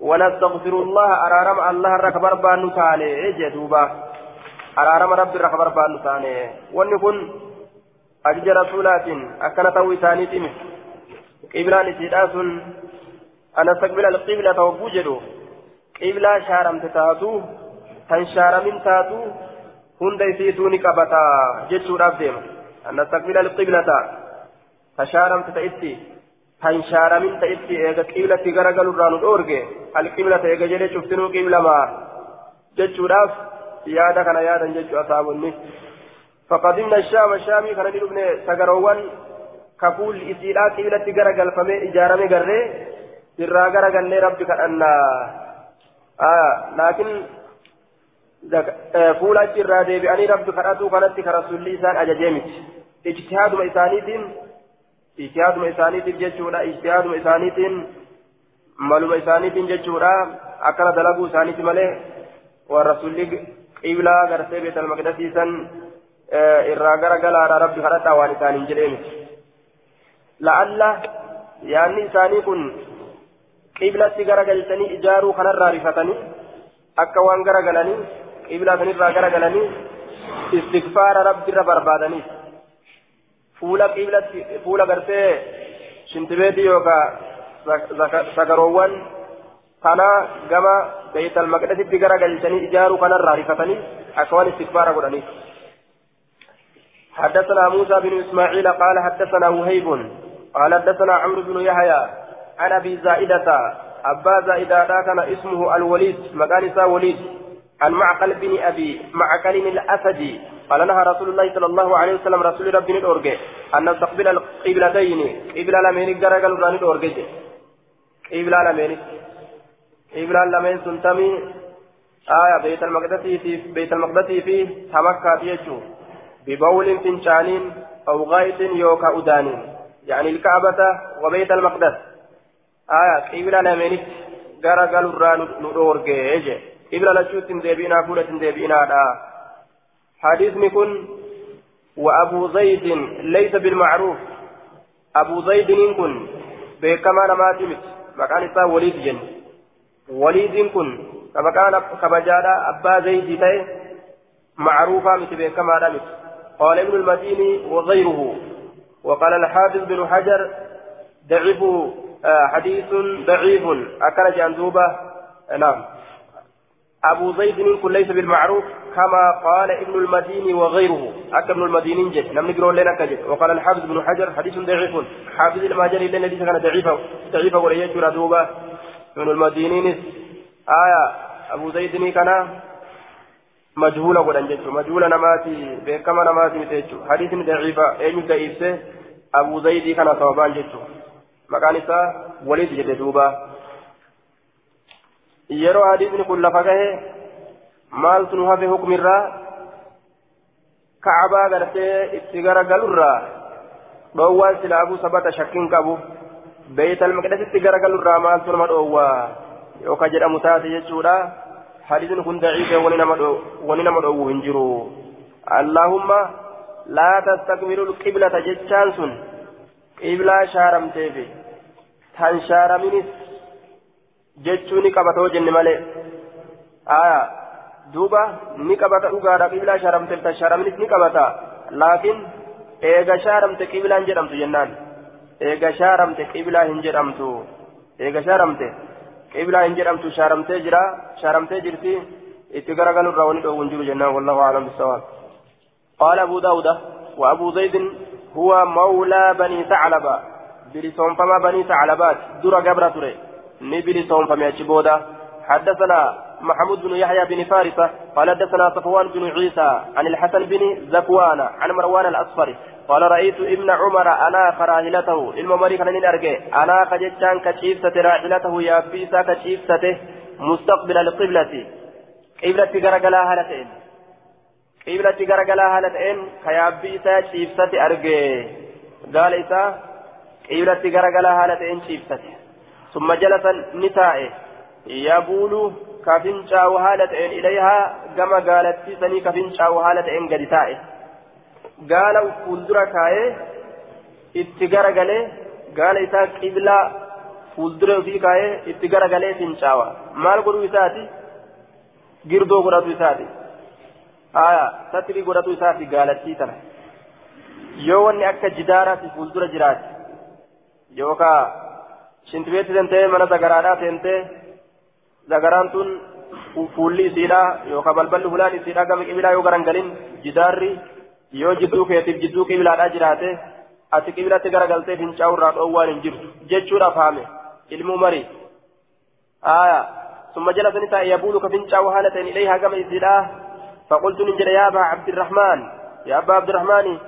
ونستغفر الله أرارم الله الركبر بان نتاني جدوبا أرارم رب الركبر بان نتاني ونكن ajaja rasuulaatiin akkana ta'uu isaaniiti mi qiblaan isiidhaa sun ana saqbila alqibla ta hogguu jedhu qiblaa shaaramte taatu tan shaaramin taatu hunda isiituu ana saqbila alqiblata ta shaaramte ta'itti tan shaaramin ta'itti eega qiblatti garagalurraa nu dhoorge alqiblata eega jedhee cuftinuu qiblamaa jechuudhaaf yaada kana yaadan jechuu asaabonni فقدمنا الشام الشامي كان ابن سجروان كقول إسيرا كيلة جرجل فمي إجارة جرّي سرا جرجل ربي كأن آه لكن fuula achi irraa deebi'anii rabbi kadhatu kanatti ka rasulli isaan ajajee miti ijtihaaduma isaaniitiin ijtihaaduma isaaniitiif jechuudha ijtihaaduma isaaniitiin maluma isaaniitiin jechuudha akkana dalaguu isaaniiti malee waan rasulli qiblaa gartee beetal maqdasiisan irraa gara galaadha rabbi kadhadhaa waan isaaniin jedhee miti la'alla yaanni isaanii kun qiblatti gara galchanii ijaaruu kanarraa rifatanii akka waan gara galanii قبلة سنرى غرغلني استغفار رب رب بربادني فولا قبلة فولا غرتي شنتبيتي يوكا سكروان kana gama beeytal maqdasitti gara galchanii ijaaruu kanarraa rifatanii akkawaan istikbaara godhaniif حدثنا موسى بن إسماعيل قال حدثنا وهيب قال حدثنا عمرو بن يحيى عن أبي زائدة أبا زائدة كان اسمه الوليد مكان وليد. عن معقل بن أبي معقل الأسدي. قال نهى رسول الله صلى الله عليه وسلم رسول ربنا الاورجي أن نستقبل القبلتين. قبل لمن غرغل ران الاورجي قبل لمن. قبلان لمن سنتمي. آية بيت المقدس في بيت المقدس في تمكة يجو ببول فنشانين أو غاية يوكا أدانين. يعني الكعبة وبيت المقدس. آية قبلة لمن غرقل الران نور قبلة لشوت ديبينا فولة ديبينا حديث نكون وأبو زيد ليس بالمعروف أبو زيد نكون بكما نماتمت مكان وليد جن وليد كن كما كان كبجادا أبا زيد تاي معروفا مثل كما رمت قال ابن المديني وغيره وقال الحافظ بن حجر ضعيف حديث ضعيف أكل جندوبة نعم أبو زيد كن ليس بالمعروف كما قال ابن المديني وغيره. أكل ابن المديني جد لم نقرأ لنا كجد وقال الحافظ بن حجر حديث ضعيف. حافظ المهاجر إلا الذي كان ضعيفا ضعيفا وليجر دوبة. من المدينين آية أبو زيد كان مجهولة قدن جيتشو مجهولة نماتي. بكما نماتي تيتشو حديث ضعيفة أين ضعيفة أبو زيد كان صوابان جيتشو مكان وليد جد دوبا yeroo hadiisni kun lafa gahe maaltu nu hafe hukumirraa? Kacbaa gartee itti garagalurraa dhoowwaan silaafuu sabata shakkiin qabu. بيت المقدس تجرجل الرامال ثم الأوى يوكا جرى متاتي يجودا حديث كن ضعيف وننما الأوى هنجرو اللهم لا تستكبروا القبلة جتشانسون قبلة شارم تيفي تان شارمينيس جتشوني قبطو جن مالي آية دوبا ni qabata dhugaadha qiblaa shaaramteef ta shaaraminis ni qabata laakiin eega shaaramte qiblaan jedhamtu jennaan eega shaaramte qiblaa hin jedhamtu eega shaaramte qiblaa hin jedhamtu shaaramtee jira shaaramtee jirti itti garagalurraa wani dhoowwun jiru jennaan wallahu aclam bisawaab قال أبو داود وأبو زيد هو مولى بني ثعلبة بلسون فما بني ثعلبات درى قبرة تري نبلسون فما يجبودا حدثنا محمود بن يحيى بن فارسة قال حدثنا صفوان بن عيسى عن الحسن بن زكوان عن مروان الأصفر قال رأيت ابن عمر أنا راحلته. الممري كان نرجع أنا كجتان كشيفسة راحلته يا بيسا كشيفسته مستقبل القبلة. قبلة غرغلا هالتين. قبلة غرغلا هالتين كيا بيسا شيفسة أرجع. قال إسا قبلة غرغلا هالتين شيفسته ثم جلس النساء. يقول كفنشاو هالة إليها؟ كما قالت سني كفنشاو هالة إن قد تائه. قال فولدرا كاي اتقر قالي قال إسا قبلة فولدرا في كاي اتقر قالي فنشاوا مال قدو إساتي؟ girdoo godhatu isaati aya satrii godhatu isaati gaalattii tana yoo wanni akka jidaaraati fuuldura jiraate yookaa shintibeetti seentee mana zagaraadhaa seentee zagaraan tun fuulli isiidha yookaan balballi hulaan isiidha gama qibilaa yoo garangalin jidaarri yoo jidduu keetiif jidduu qibilaadhaa jiraate ati qibilatti garagaltee fincaa'urraa dhoowwaan hin jirtu jechuudhaaf haame ilmuu marii aayaa ثم جلس نساء يبول كفنشا وهالة إليها كما إسيلا فقلت ننجل يا أبا عبد الرحمن يا أبا عبد الرحمن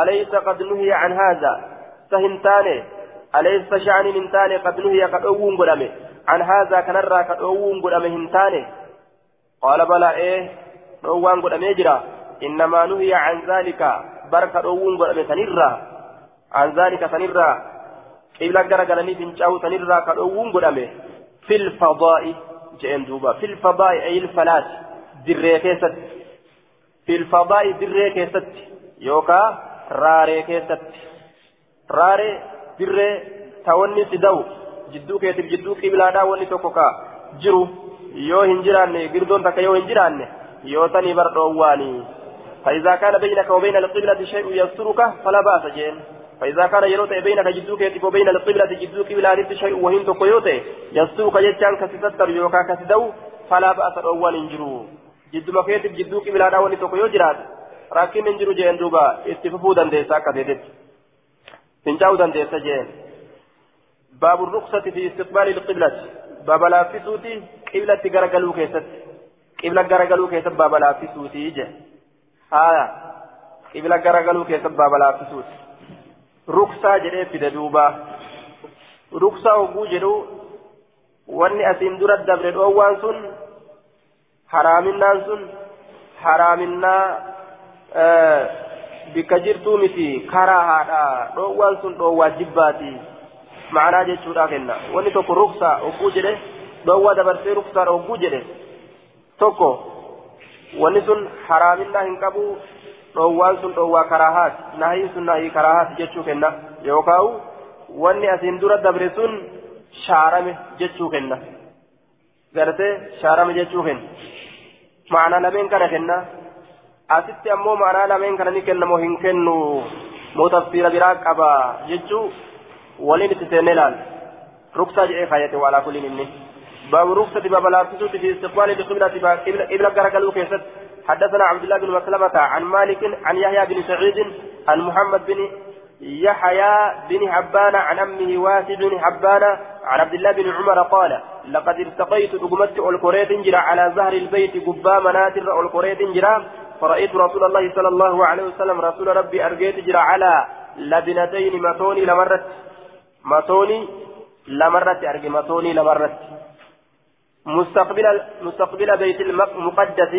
أليس قد نهي عن هذا سهنتاني أليس شأن هنتاني قد نهي قد أوون قدامي عن هذا كنرى قد أوون قدامي هنتاني قال بلى إيه؟ أوان قدامي جرا إنما نهي عن ذلك. بركة أوون قدامي سنرى عن ذلك سنرى قبلة قرقلني فنشاو سنرى قد أوون قدامي في الفضاء جئن دوبا. في الفضاء أي الفلاس دري كيست. في الفضاء دري كيست. يوكا راري كيست. راري دري تاوني سدو جدو كيتب جدو قبلادا وني توكوكا جرو yoo hin jiraanne girdoon takka yoo hin jiraanne يوتني بردواني فإذا كان بينك وبين القبلة شيء يسترك فلا بأس جين فإذا كان يروت بينك جدوك وبين القبلة جدوك بلا شيء وهين تقيوته يسترك جتان كستتر يوكا كسدو فلا بأس أول انجرو جد مكيتب جدوك بلا داوني تقيو جرات راكين انجرو جين دوبا اتففو دنديسا كديدت تنجاو دنديسا جين باب الرخصة في استقبال القبلة باب لا في سوتي قبلة غرغلو كيست قبلة غرغلو كيست باب لا في سوتي جين haya qibla garagaluu keessatti baaba laaffisuuti ruksaa jedhee fide duuba ruksaa hogguu jedhu wanni asiin dura dabre dhoowwaan sun haraaminaan sun haraaminaa bikka jirtuu miti karaa haadha dhoowwaan sun dhoowwaa jibbaati ma'anaa jechuudha kenna wanni tokko ruksaa hogguu jedhe dhoowwaa dabarsee ruksaadha hogguu jedhe tokko wanni sun haraaminaa hin qabu dhoowwaan sun dhoowwaa karaahaati nahiin sun nahii karaahaati jechuu kenna yookaan wanni asiin dura dabre sun shaarame jechuu kenna gartee shaarame jechuu kenna ma'anaa lameen kana kenna asitti ammoo ma'anaa lameen kana ni kenna moo hin kennu. Moo tafsiira biraa qaba jechuu waliin itti seennee ilaala ruksaa jedhee kaayate waalaa kuliin inni. رخصة باب الأرسل في استقبال القبلة قبلة قرقلوا كيست حدثنا عبد الله بن مسلمة عن مالك عن يحيى بن سعيد عن محمد بن يحيى بن حبان عن أمه واسع بن حبان عن عبد الله بن عمر قال لقد ارتقيت أقمت القريت جرا على ظهر البيت قبا مناتر القريت جرا فرأيت رسول الله صلى الله عليه وسلم رسول ربي أرقيت جرا على لبنتين متوني لمرت. متوني لمرت أرقي متوني لمرت. مستقبل مستقبل بيت المقدس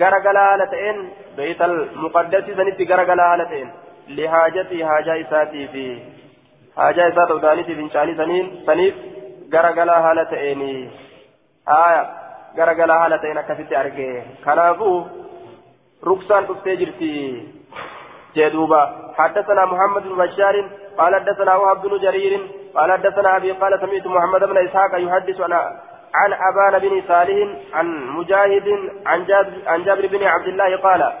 غرغلا هالتين بيت المقدس سنتي غرغلا هالتين لحاجتي حاجة إساتي في حاجة إسات ودانيتي في شاني سنين. سنيف غرغلا هالتين آية غرغلا هالتين أكست أرجع كنافو ركسان تفتجرتي جدوبا حدثنا محمد بن بشار قال حدثنا وهب بن جرير قال حدثنا أبي قال سمعت محمد بن إسحاق يحدث عن عن أبان بن صالح عن مجاهد عن عن جابر بن عبد الله قال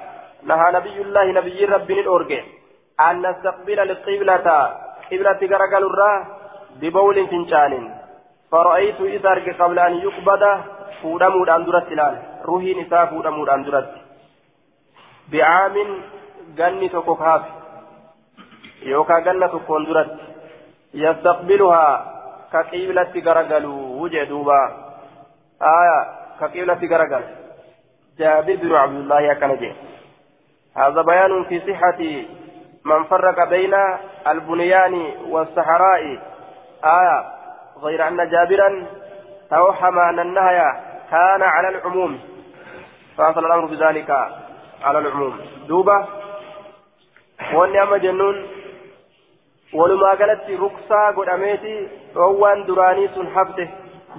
نهى نبي الله نبي رب الأورج أن نستقبل القبلة. قبلة غرقل الراه ببول فنشان فرأيت إذا قبل أن يقبض فودمود أن درت الآن روحي نساء فودمود بعام جنة كوكاف يوكا جنة كون درت يستقبلها كقبلة غرقل وجه دوبا آية كقيلة غرقل جابر بن عبد الله كنجي هذا بيان في صحة من فرق بين البنيان والصحراء آية غير أن جابرا توحم أن النهي كان على العموم فأصل الأمر بذلك على العموم دوبة والنعم جنون ولما قالت ركسا قد أميتي روان دراني سنحبته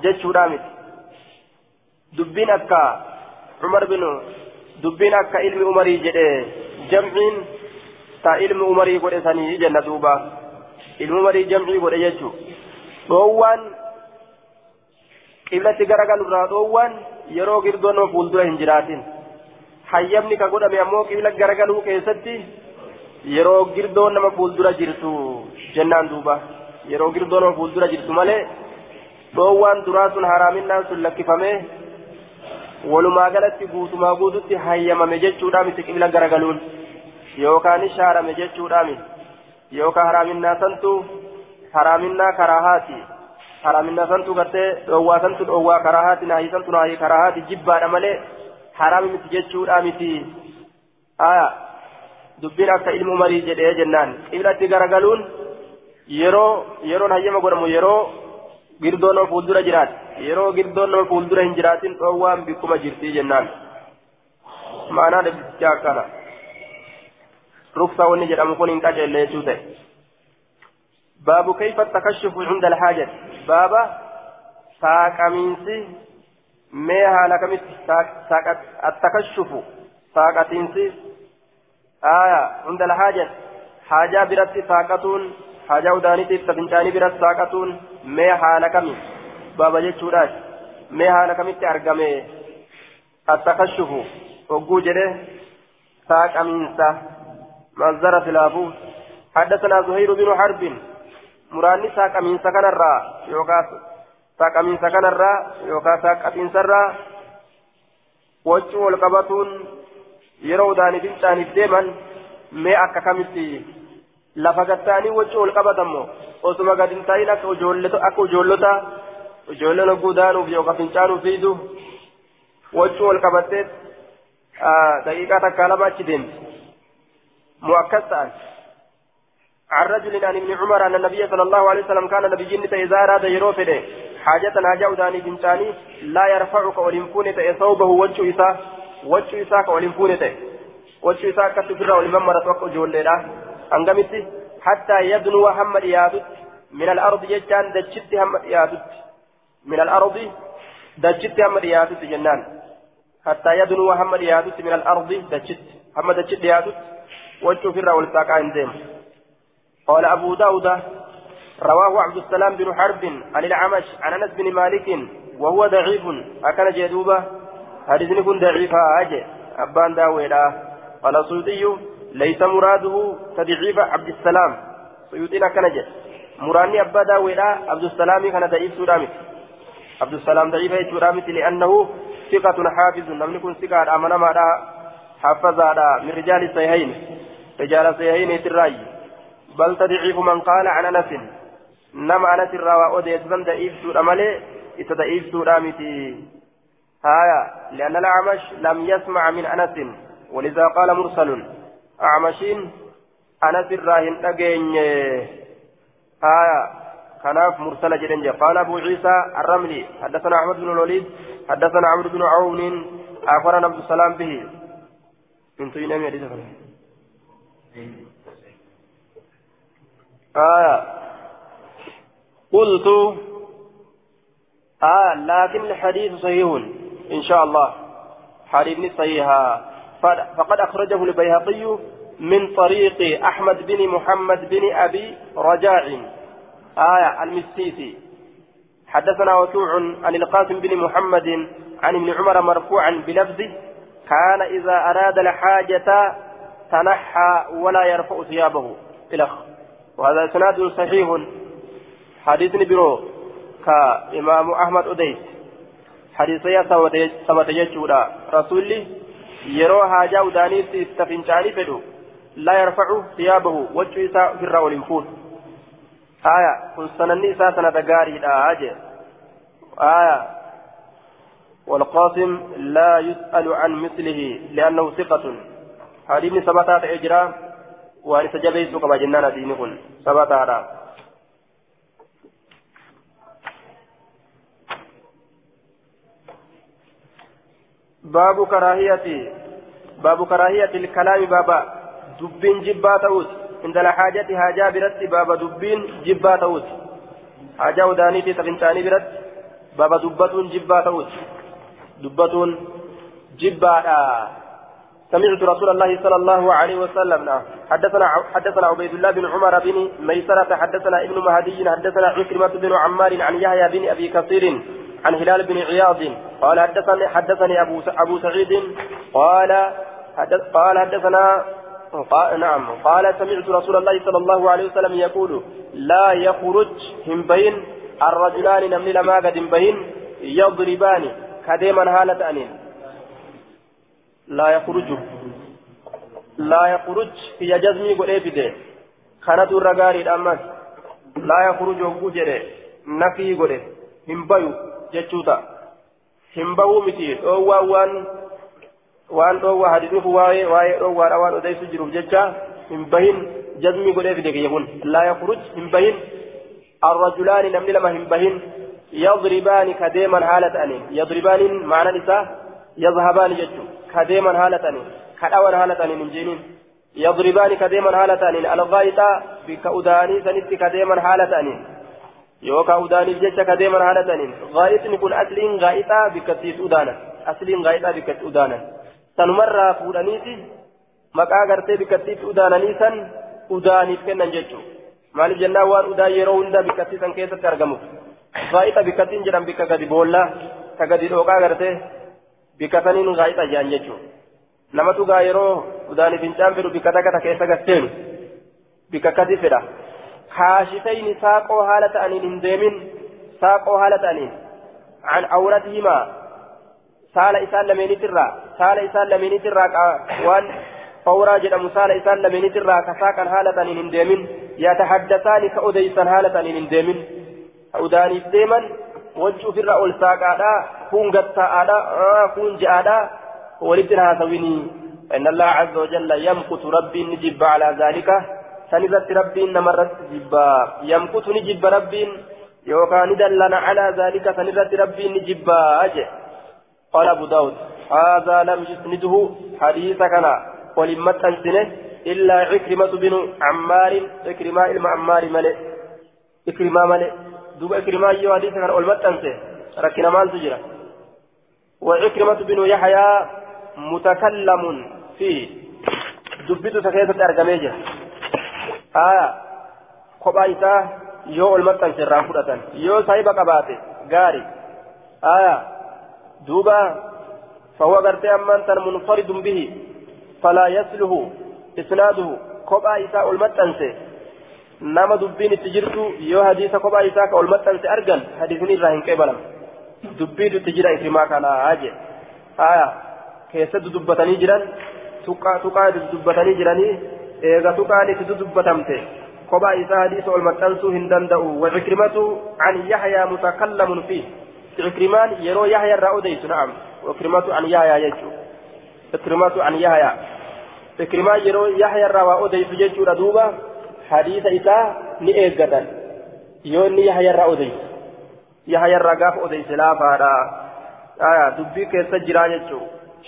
جتشو دامت dubbiin akka umar binu dubbiin akka ilmi umarii jedhe jamciin ta ilmi umarii godhe sanii jenna duuba ilmi umarii jamcii godhe jechu dhoowwaan qiblatti garagalurraa dhoowwaan yeroo girdoon nama fuuldura hin jiraatin hayyamni ka godhame ammoo qibla garagaluu keessatti yeroo girdoon nama fuuldura jirtu jennaan duuba yeroo girdoon nama fuuldura jirtu malee dhoowwaan duraa sun haraaminaan sun lakkifamee walumaa galatti guutumaa guututti hayyamame jechuudha miti qibla garagaluun yookaan shaarame jechuudha yookaan haraaminaa santu haraaminaa karaahaati haraaminaa santu gartee dhoowwaa santu dhoowwaa karaahaati naahii santu naahii karaahaati jibbaadha malee aya dubbiin akka ilmu marii jedhee jennaan qiblatti garagaluun yeroo yeroon hayyama godhamu yeroo girdoon nama fuuldura jiraate yeroo girdoon nama fuuldura hin jiraatin dhoowwaan bikkuma jirtii jennaan maanaa dhabbicha akkana ruksa wanni jedhamu kun hin qaceelle jechuu ta'e baabu kayfa takashufu cinda alhaajati baaba saaqamiinsi mee haala kamitti attakashufu saaqatiinsi aya cinda alhaajati haajaa biratti saaqatuun haajaa udaanitiif tafincaanii biratti saaqatuun mee haala kami baaba jechuudhaan mee haala kamitti argame التكشف وجوجره ساق أمينسا مصدر خلافه حدثنا زهير بن حرب مراني ساق أمينسا كان الرا يوكاس الرا يوكاس ساق أمينسا الرا وجه والقبطون yeroo udaaniif hincaaniif deeman mee akka kamitti lafa gattaanii wajji ol qabatamoo osuma gad hin taa'in akka ijoollota ijoolleen hogguu daanuuf yookaan fincaanuuf fiidu wajji ol qabattee daqiiqaa takkaa lama achi deemti mu'akkas ta'an عن رجل عن ابن عمر أن النبي صلى الله عليه وسلم كان نبيين إذا أراد يروفده حاجة حاجة داني بنتاني لا يرفعك ولمكون ثوبه وجه إساه وجه إساه ولمكون وجه إساه كتفر ولمن توقع جوليرا أنقمت حتى يدنو هم إيادت من الأرض يجان دجت هم إيادت من الأرض دجت هم إيادت جنان. حتى يدنو هم إيادت من الأرض دجت هم دجت إيادت وجه فر والساقا عندهم. قال أبو داود رواه عبد السلام بن حرب عن العمش عن أنس بن مالك وهو ضعيف. أكن جدوبة. حديث كن ضعيفا أجي. أبان داويدا. قال سيوطي ليس مراده تضعيف عبد السلام. سيوطينا كان جد مراني أبا داويدا. عبد السلام كان ضعيف سورامت عبد السلام ضعيف سورامت لأنه ثقة حافظ. لم يكن ثقة. أمنا ما حفظ من رجال الصحيحين. رجال الصحيحين تراي بل تضعيف من قال عن أنس. أنس الروا أوديت من ضعيف سورة مالي إتضعيف سورة متي هايا لأن الأعمش لم يسمع من أنس ولذا قال مرسل أعمشين أنس الراهن أجين هايا كناف مرسل جدنجة قال أبو عيسى الرملي حدثنا أحمد بن الوليد حدثنا عمرو بن عون أخبرنا عبد السلام به من يا آية قلت آه لكن الحديث صحيح إن شاء الله. حديث صحيح. فقد أخرجه البيهقي من طريق أحمد بن محمد بن أبي رجاع آية المسيسي. حدثنا وكوع عن القاسم بن محمد عن ابن عمر مرفوعا بلفظه. كان إذا أراد الحاجة تنحى ولا يرفع ثيابه. إلى وهذا إسناد صحيح. حديث برو كإمام أحمد أديس حديث يا ثبت يجودا. رسولي يرو حاجة وداني استفنشاني فدو. لا يرفع ثيابه وجه إساء في الرول الفول آية كن سنني إساء سنة لا أجي. آية والقاسم لا يسأل عن مثله لأنه ثقة. حديث ثبتات إجرام waan isa jabeessuu qaba jennaan adiini باب كراهية باب كراهية الكلام بابا دبين جبا تؤت عند الحاجة حاجة برت بابا دبين جبا تؤت حاجة وداني في تفنتاني برت بابا دبتون جبا تؤت دبتون جبا سمعت رسول الله صلى الله عليه وسلم. حدثنا حدثنا عبيد الله بن عمر بن ميسرة. حدثنا ابن مهدي. حدثنا عكرمة بن عمار عن يحيى بن أبي كثير. عن هلال بن عياض قال حدثني حدثني أبو أبو سعيد قال حدث قال حدثنا قال نعم قال سمعت رسول الله صلى الله عليه وسلم يقول لا يخرج هم بين الرجلان نمل لما قد بين يضربان. كديما هالة أنين لا يخرج. لا يخرج في جزمي كانت الرغاري الأمس. لا يخرج وجره نفي قل همبيو. جتشوتا همبو متي أو وان waan dhoowwaa hadiisuuf waa'ee waa'ee dhoowwaadha waan odeysu jiruuf jecha hin bahin jazmii godhee fide kiyya kun laa yakhruj hin bahin namni lama hin bahin yadribaani ka deeman haala ta'aniin yadribaaniin maanaan isaa yazhabaani jechuudha كديما هالتاني كداwan هالتاني من جينين يضربان كديما هالتاني الغايطة بك أداني سنت كديما هالتاني يوكا أداني جيتش كديما هالتاني غايطني كن أسلين غايطة بكتيت أدانا أسلين غايطة بكت أدانا سنمرة فودانيتي maqaa gartee bikkattiitti udaananii san udaaniif kennan jechuudha maaliif jennaan waan udaa yeroo hunda bikkattii san keessatti argamu faayixa bikkattiin jedhan bikka gadi boollaa ka gadi dhooqaa gartee بكتنين غايطة جان جتشو نما تقا يرو وداني فنجان فدو بكتا كتا كيسا قستين بككتي فدا كاشفين ساقو حالة أنين انديمين ساقو حالة أنين. عن عورتهما سال إسان لميني ترى سال إسان لميني ترى وان فورا جدام سال إسان لميني ترى كساقا حالة أنين انديمين يتحدثان كأديسان حالة أنين انديمين أوداني ديما وجهه في الرأول ساقا كون قطاء كون جاء ولدنا سويني إن الله عز وجل يمقت ربي نجب على ذلك. سنرت ربي نمرت جب يمقت نجب ربي يوكا ندلنا على ذلك سنرت ربي نجب أجي. قال أبو داود هذا لم يسنده حديث كان ولما تنسنه إلا عكرمة بن عمار عكرمة إلما عمار ملئ. عكرمة ملئ. دوب عكرمة يو حديث كان ولما تنسه ركنا مال تجرى وعكرمة بن يحيى متكلم فيه. دبته تكيسة أرقميجة آية kophaa isaa yoo ol maxxanse irraa fudhatan yoo saahiba qabaate gaari aya duuba فهو غرتي أمان تن منفرد به فلا يسله إسناده kophaa isaa ol maxxanse nama dubbiin itti jirtu yoo hadiisa kophaa isaa ka ol maxxanse argan hadiisni irraa hin qeebalam dubbiitu itti jira ifrimaa kanaa je aya keessatti dubbatanii jiran tuqaa dubbatanii jiranii eega tuqaan itti dubbatamte kophaa isaa hadiisa ol maxxansuu hin danda'u wacikrimatu an yahyaa mutakallamun fi cikrimaan yeroo yahya irraa odeysu na'am ikrimatu an yahyaa jechuu ikrimatu an yahyaa ikrimaan yeroo yahya irraa waa odeysu jechuudha duuba hadiisa isaa ni eeggatan yoo inni yahya irraa odeysu yahya irraa gaafa odeyse laafaadha dubbii keessa jiraa jechuu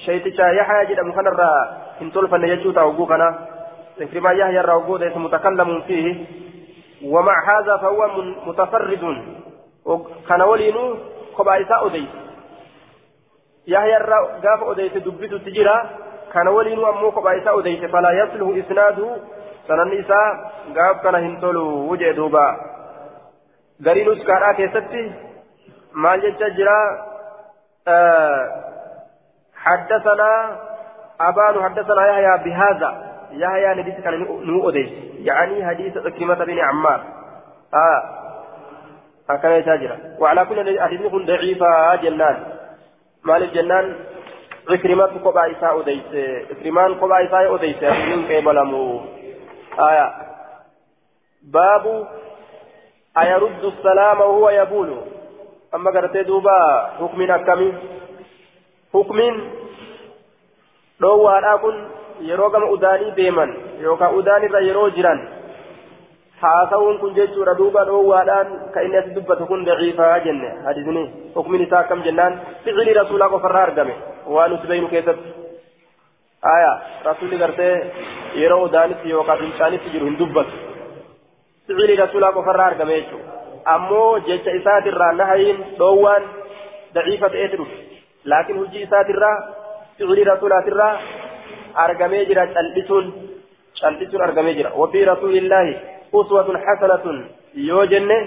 shayticha yahya jedhamu kanarraa hin tolfanne jechuu ta'a oguu kana إكرما يحيى الروغود متكلم فيه. ومع هذا فهو متفرد. كان ولينو كبايسا أديس يحيى قاف أديس دبت تجرى كان ولينو أمو كبايسا أديس فلا يصله إسناده سنن إساء قاف كان هنتولو وجه دوبا. غري نسكارا كيستي. مال جتجرى آه حدثنا أبان حدثنا يحيى بهذا. يحيى نديس كان نو يعني حديث عكرمة بن عمار آه هكذا يتاجر وعلى كل حديث يكون ضعيفة جنان مال الجنان عكرمة قبا إساء أديس عكرمان قبا إساء أديس من قبلمو آية باب أيرد السلام وهو يبول أما قرأت دوبا حكم أكمل حكم dhoowwaadhaa kun yeroo gama udaanii deeman yookaan udaanirra yeroo jiran haasawuun kun jechuudha duuba dhoowwaadhaan kan inni as dubbatu kun daciifaa jenne hadisni hukmin isaa akkam jennaan ficilii rasuulaa qofarraa argame waan nuti beeynu keessatti aya rasuulli gartee yeroo udaanitti yookaan fincaanitti jiru hin dubbatu ficilii rasuulaa qofarraa argame jechuudha ammoo jecha isaatirraa nahayiin dhoowwaan daciifa ta'eeti dhufe laakiin hojii isaatirraa رسولات الله أرقمي جرا تلبسون تلبسون أرقمي جرا وفي رسول الله أسوة حسنة يو جنة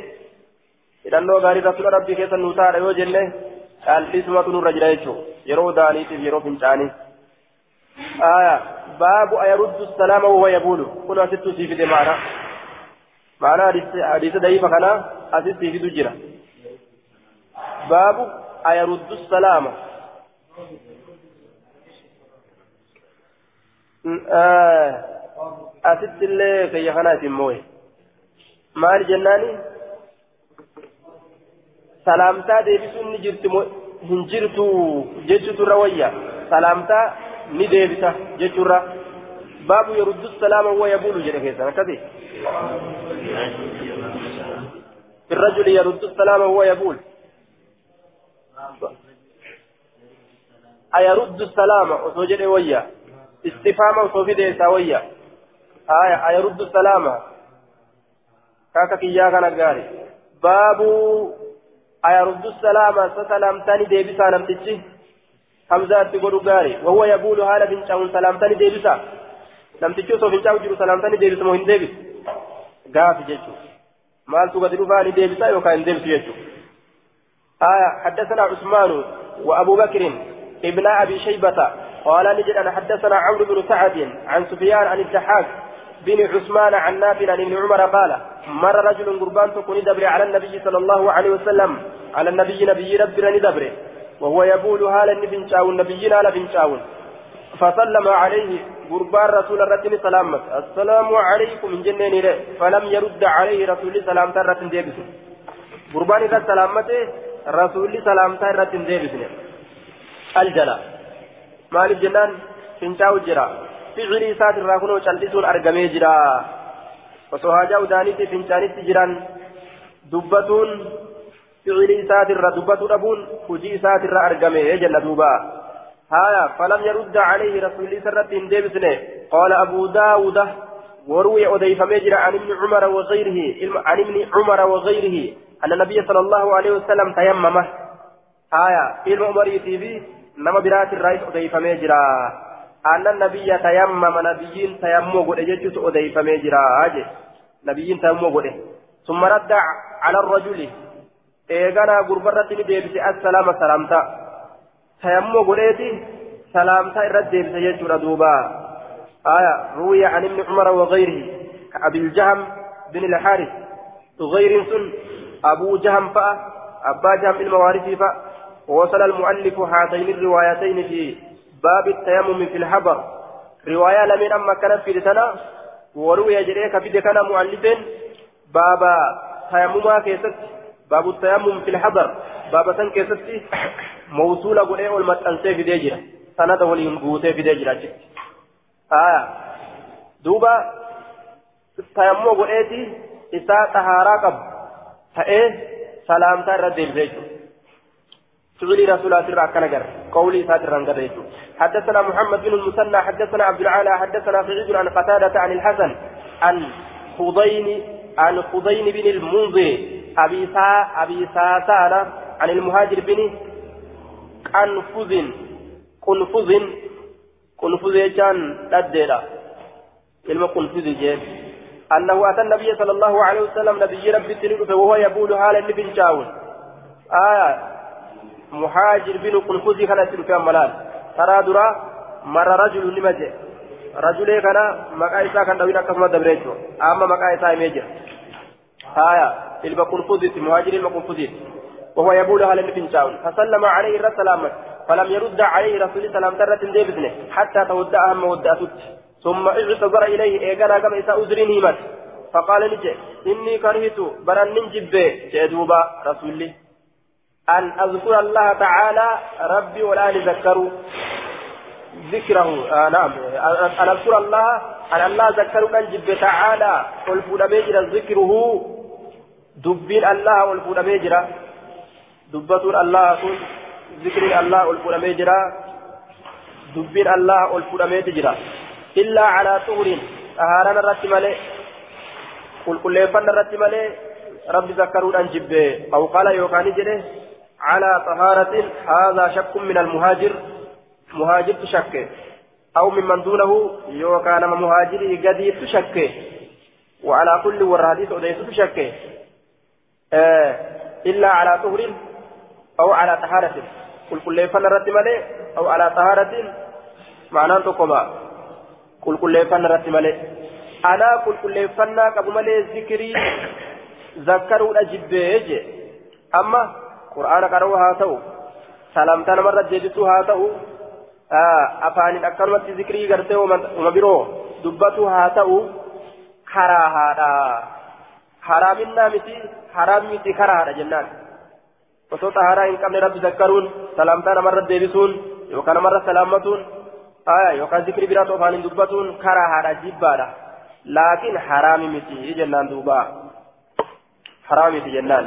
إذا أنه قال رسول ربي كيف نوتار يو جنة تلبسون نور رجلا يرو داني يرو فنشاني آية باب أيرد السلام وهو يقول. كنا ست سيفي معنا معنا حديث ضعيف كنا أسيس سيفي دجرا باب أيرد asitti illee kayya kanaatiin mooye maal jennaani salaamtaa deebisuun ni jirti hin jirtu jechuuturra wayya salaamtaa ni deebisa jechuurra baabu yaruddu salaama huwa yabuulu jedhe keessan akkasi الرجل يرد السلام وهو يقول أيرد السلام وسوجد ويا استفهاما وصوفي ديسا ويا آية أيرد السلام كاكا كيا كان غاري باب أيرد السلام سلام تاني ديبسا نمتشي حمزة تقول غاري وهو يقول هذا بن شاون سلام تاني ديبسا نمتشي صوفي شاو جرو سلام تاني ديبسا مهن ديبس غافي جيشو مال تقدر فاني ديبسا يوكا ديبس جيشو آية حدثنا عثمان وأبو بكر ابن أبي شيبة. قال نجد أن حدثنا عمرو بن سعد عن سفيان عن الضحاك بن عثمان عن نافع عن ابن عمر قال مر رجل قربان تكون دبر على النبي صلى الله عليه وسلم على النبي نبي ربنا ندبر وهو يقول هالا نبنشاون نبينا لبنشاون فسلم عليه قربان رسول الرتين سلامت السلام عليكم من جنين فلم يرد عليه رسول سلام ترة ديبس. قربان إذا سلامته رسول سلام ترة ديبس. الجلا مالك جنان فنشاو جرا ficilii isaati irraa kunoo callisuun argamee jira osoo haajaa udaaniitti fincaanitti jiran dubbatuun ficilii isaati irra dubbatuu dhabuun hujii isaati irra argame jenna duuba هايا فلم يرد عليه رسول الله عليه وسلم قال أبو داود وروي أديف مجرى عن ابن عمر وغيره عن ابن عمر وغيره أن النبي صلى الله عليه وسلم تيممه هايا علم عمر يتيبي نما برات الرئيس أديف مجرى أن النبي تيمم نبيين تيمم قد جدت أديف مجرى نبيين تيمم قد ثم رد على الرجل إيغانا قربرة ديبس السلام سلامتا تيمم قديتي سلامتا إرد ديبس يجور دوبا آية روي عن ابن عمر وغيره كأبي الجهم بن الحارث غير سن أبو جهم فأ أبا جهم الموارث فأ ووصل المؤلف هاتين الروايتين في باب التيمم في الحبر. رواية لمن أما كانت في لسنة وروي جريك في كان مؤلف باب تيمما كيست باب التيمم في الحبر. باب سن كيست موصولة قولي والمتأنسي في ديجرة. سنة وليهم قوتي في ديجرة. آه دوبا تيمم قوليتي إساء طهارة قب. فإيه سلامتا رد البيت فعل رسول الله كان جر قولي ساتر عن حدثنا محمد بن المثنى حدثنا عبد العالى حدثنا سعيد عن قتادة عن الحسن عن خضين عن خضين بن المنذر. أبي سا أبي ساسان عن المهاجر بن قنفذ قنفذ قنفذ كان تدلا كلمة قنفذ جيد أنه أتى النبي صلى الله عليه وسلم نبي ربي تنقف وهو يقول هالا ابن شاول آه مهاجر بن قنفذ كان تلك ملال. ترى درا مر رجل نمجه. رجل كان مقايسا كان دوين أكثر دبريتو أما مقايسا ميجر آية البقنفذ مهاجر البقنفذ وهو يقول هل ابن شاول فسلم عليه السلام فلم يرد عليه رسول سلام ترة ديبسنه حتى تودعها مودعتت ثم اعتذر إليه إيقنا كما إساء أزرين فقال نجي إني كرهت برا ننجب جدوبا رسولي. أن أذكر الله تعالى ربي ولا نذكره ذكره. آه نعم. أن أذكر الله أن الله ذكر ننجب تعالى والفود ميجرا ذكره. دبين الله والفود ميجرا دبة الله ذكر الله والفود ميجرا دبين الله والفود ميجرا إلا على طهر. أهارنا الرتمالي قل كل فن الرتمالي رب ذكروا أن جبه أو قال يوكاني جده على طهارة هذا شك من المهاجر مهاجر تشك أو ممن دونه يوكان مهاجر قد تشك وعلى كل وراديس أديس تشك آه إلا على طهر أو على طهارة. قل كل فن الرتمالي أو على طهارة. معناه تقوم qulqulleeffannaa irratti malee anaa qulqulleeffannaa qabu malee zikirii zakkaruudha jibbee je amma qur'aana qara'uu haa ta'u salaamtaa namarra deebisuu haa ta'u afaaniin akkanumatti zikirii gartee uma biroo dubbatu haa ta'u karaa haadha haraaminaa miti haraam miti karaa haadha jennaan osoo xaharaa hin qabne rabbi zakkaruun salaamtaa namarra deebisuun yookaan namarra salaammatuun yookaan zikri biraatu afaanin dubbatuun karaa haadha jibbaadha laakiin haraami miti jennaan duuba haraami miti jennaan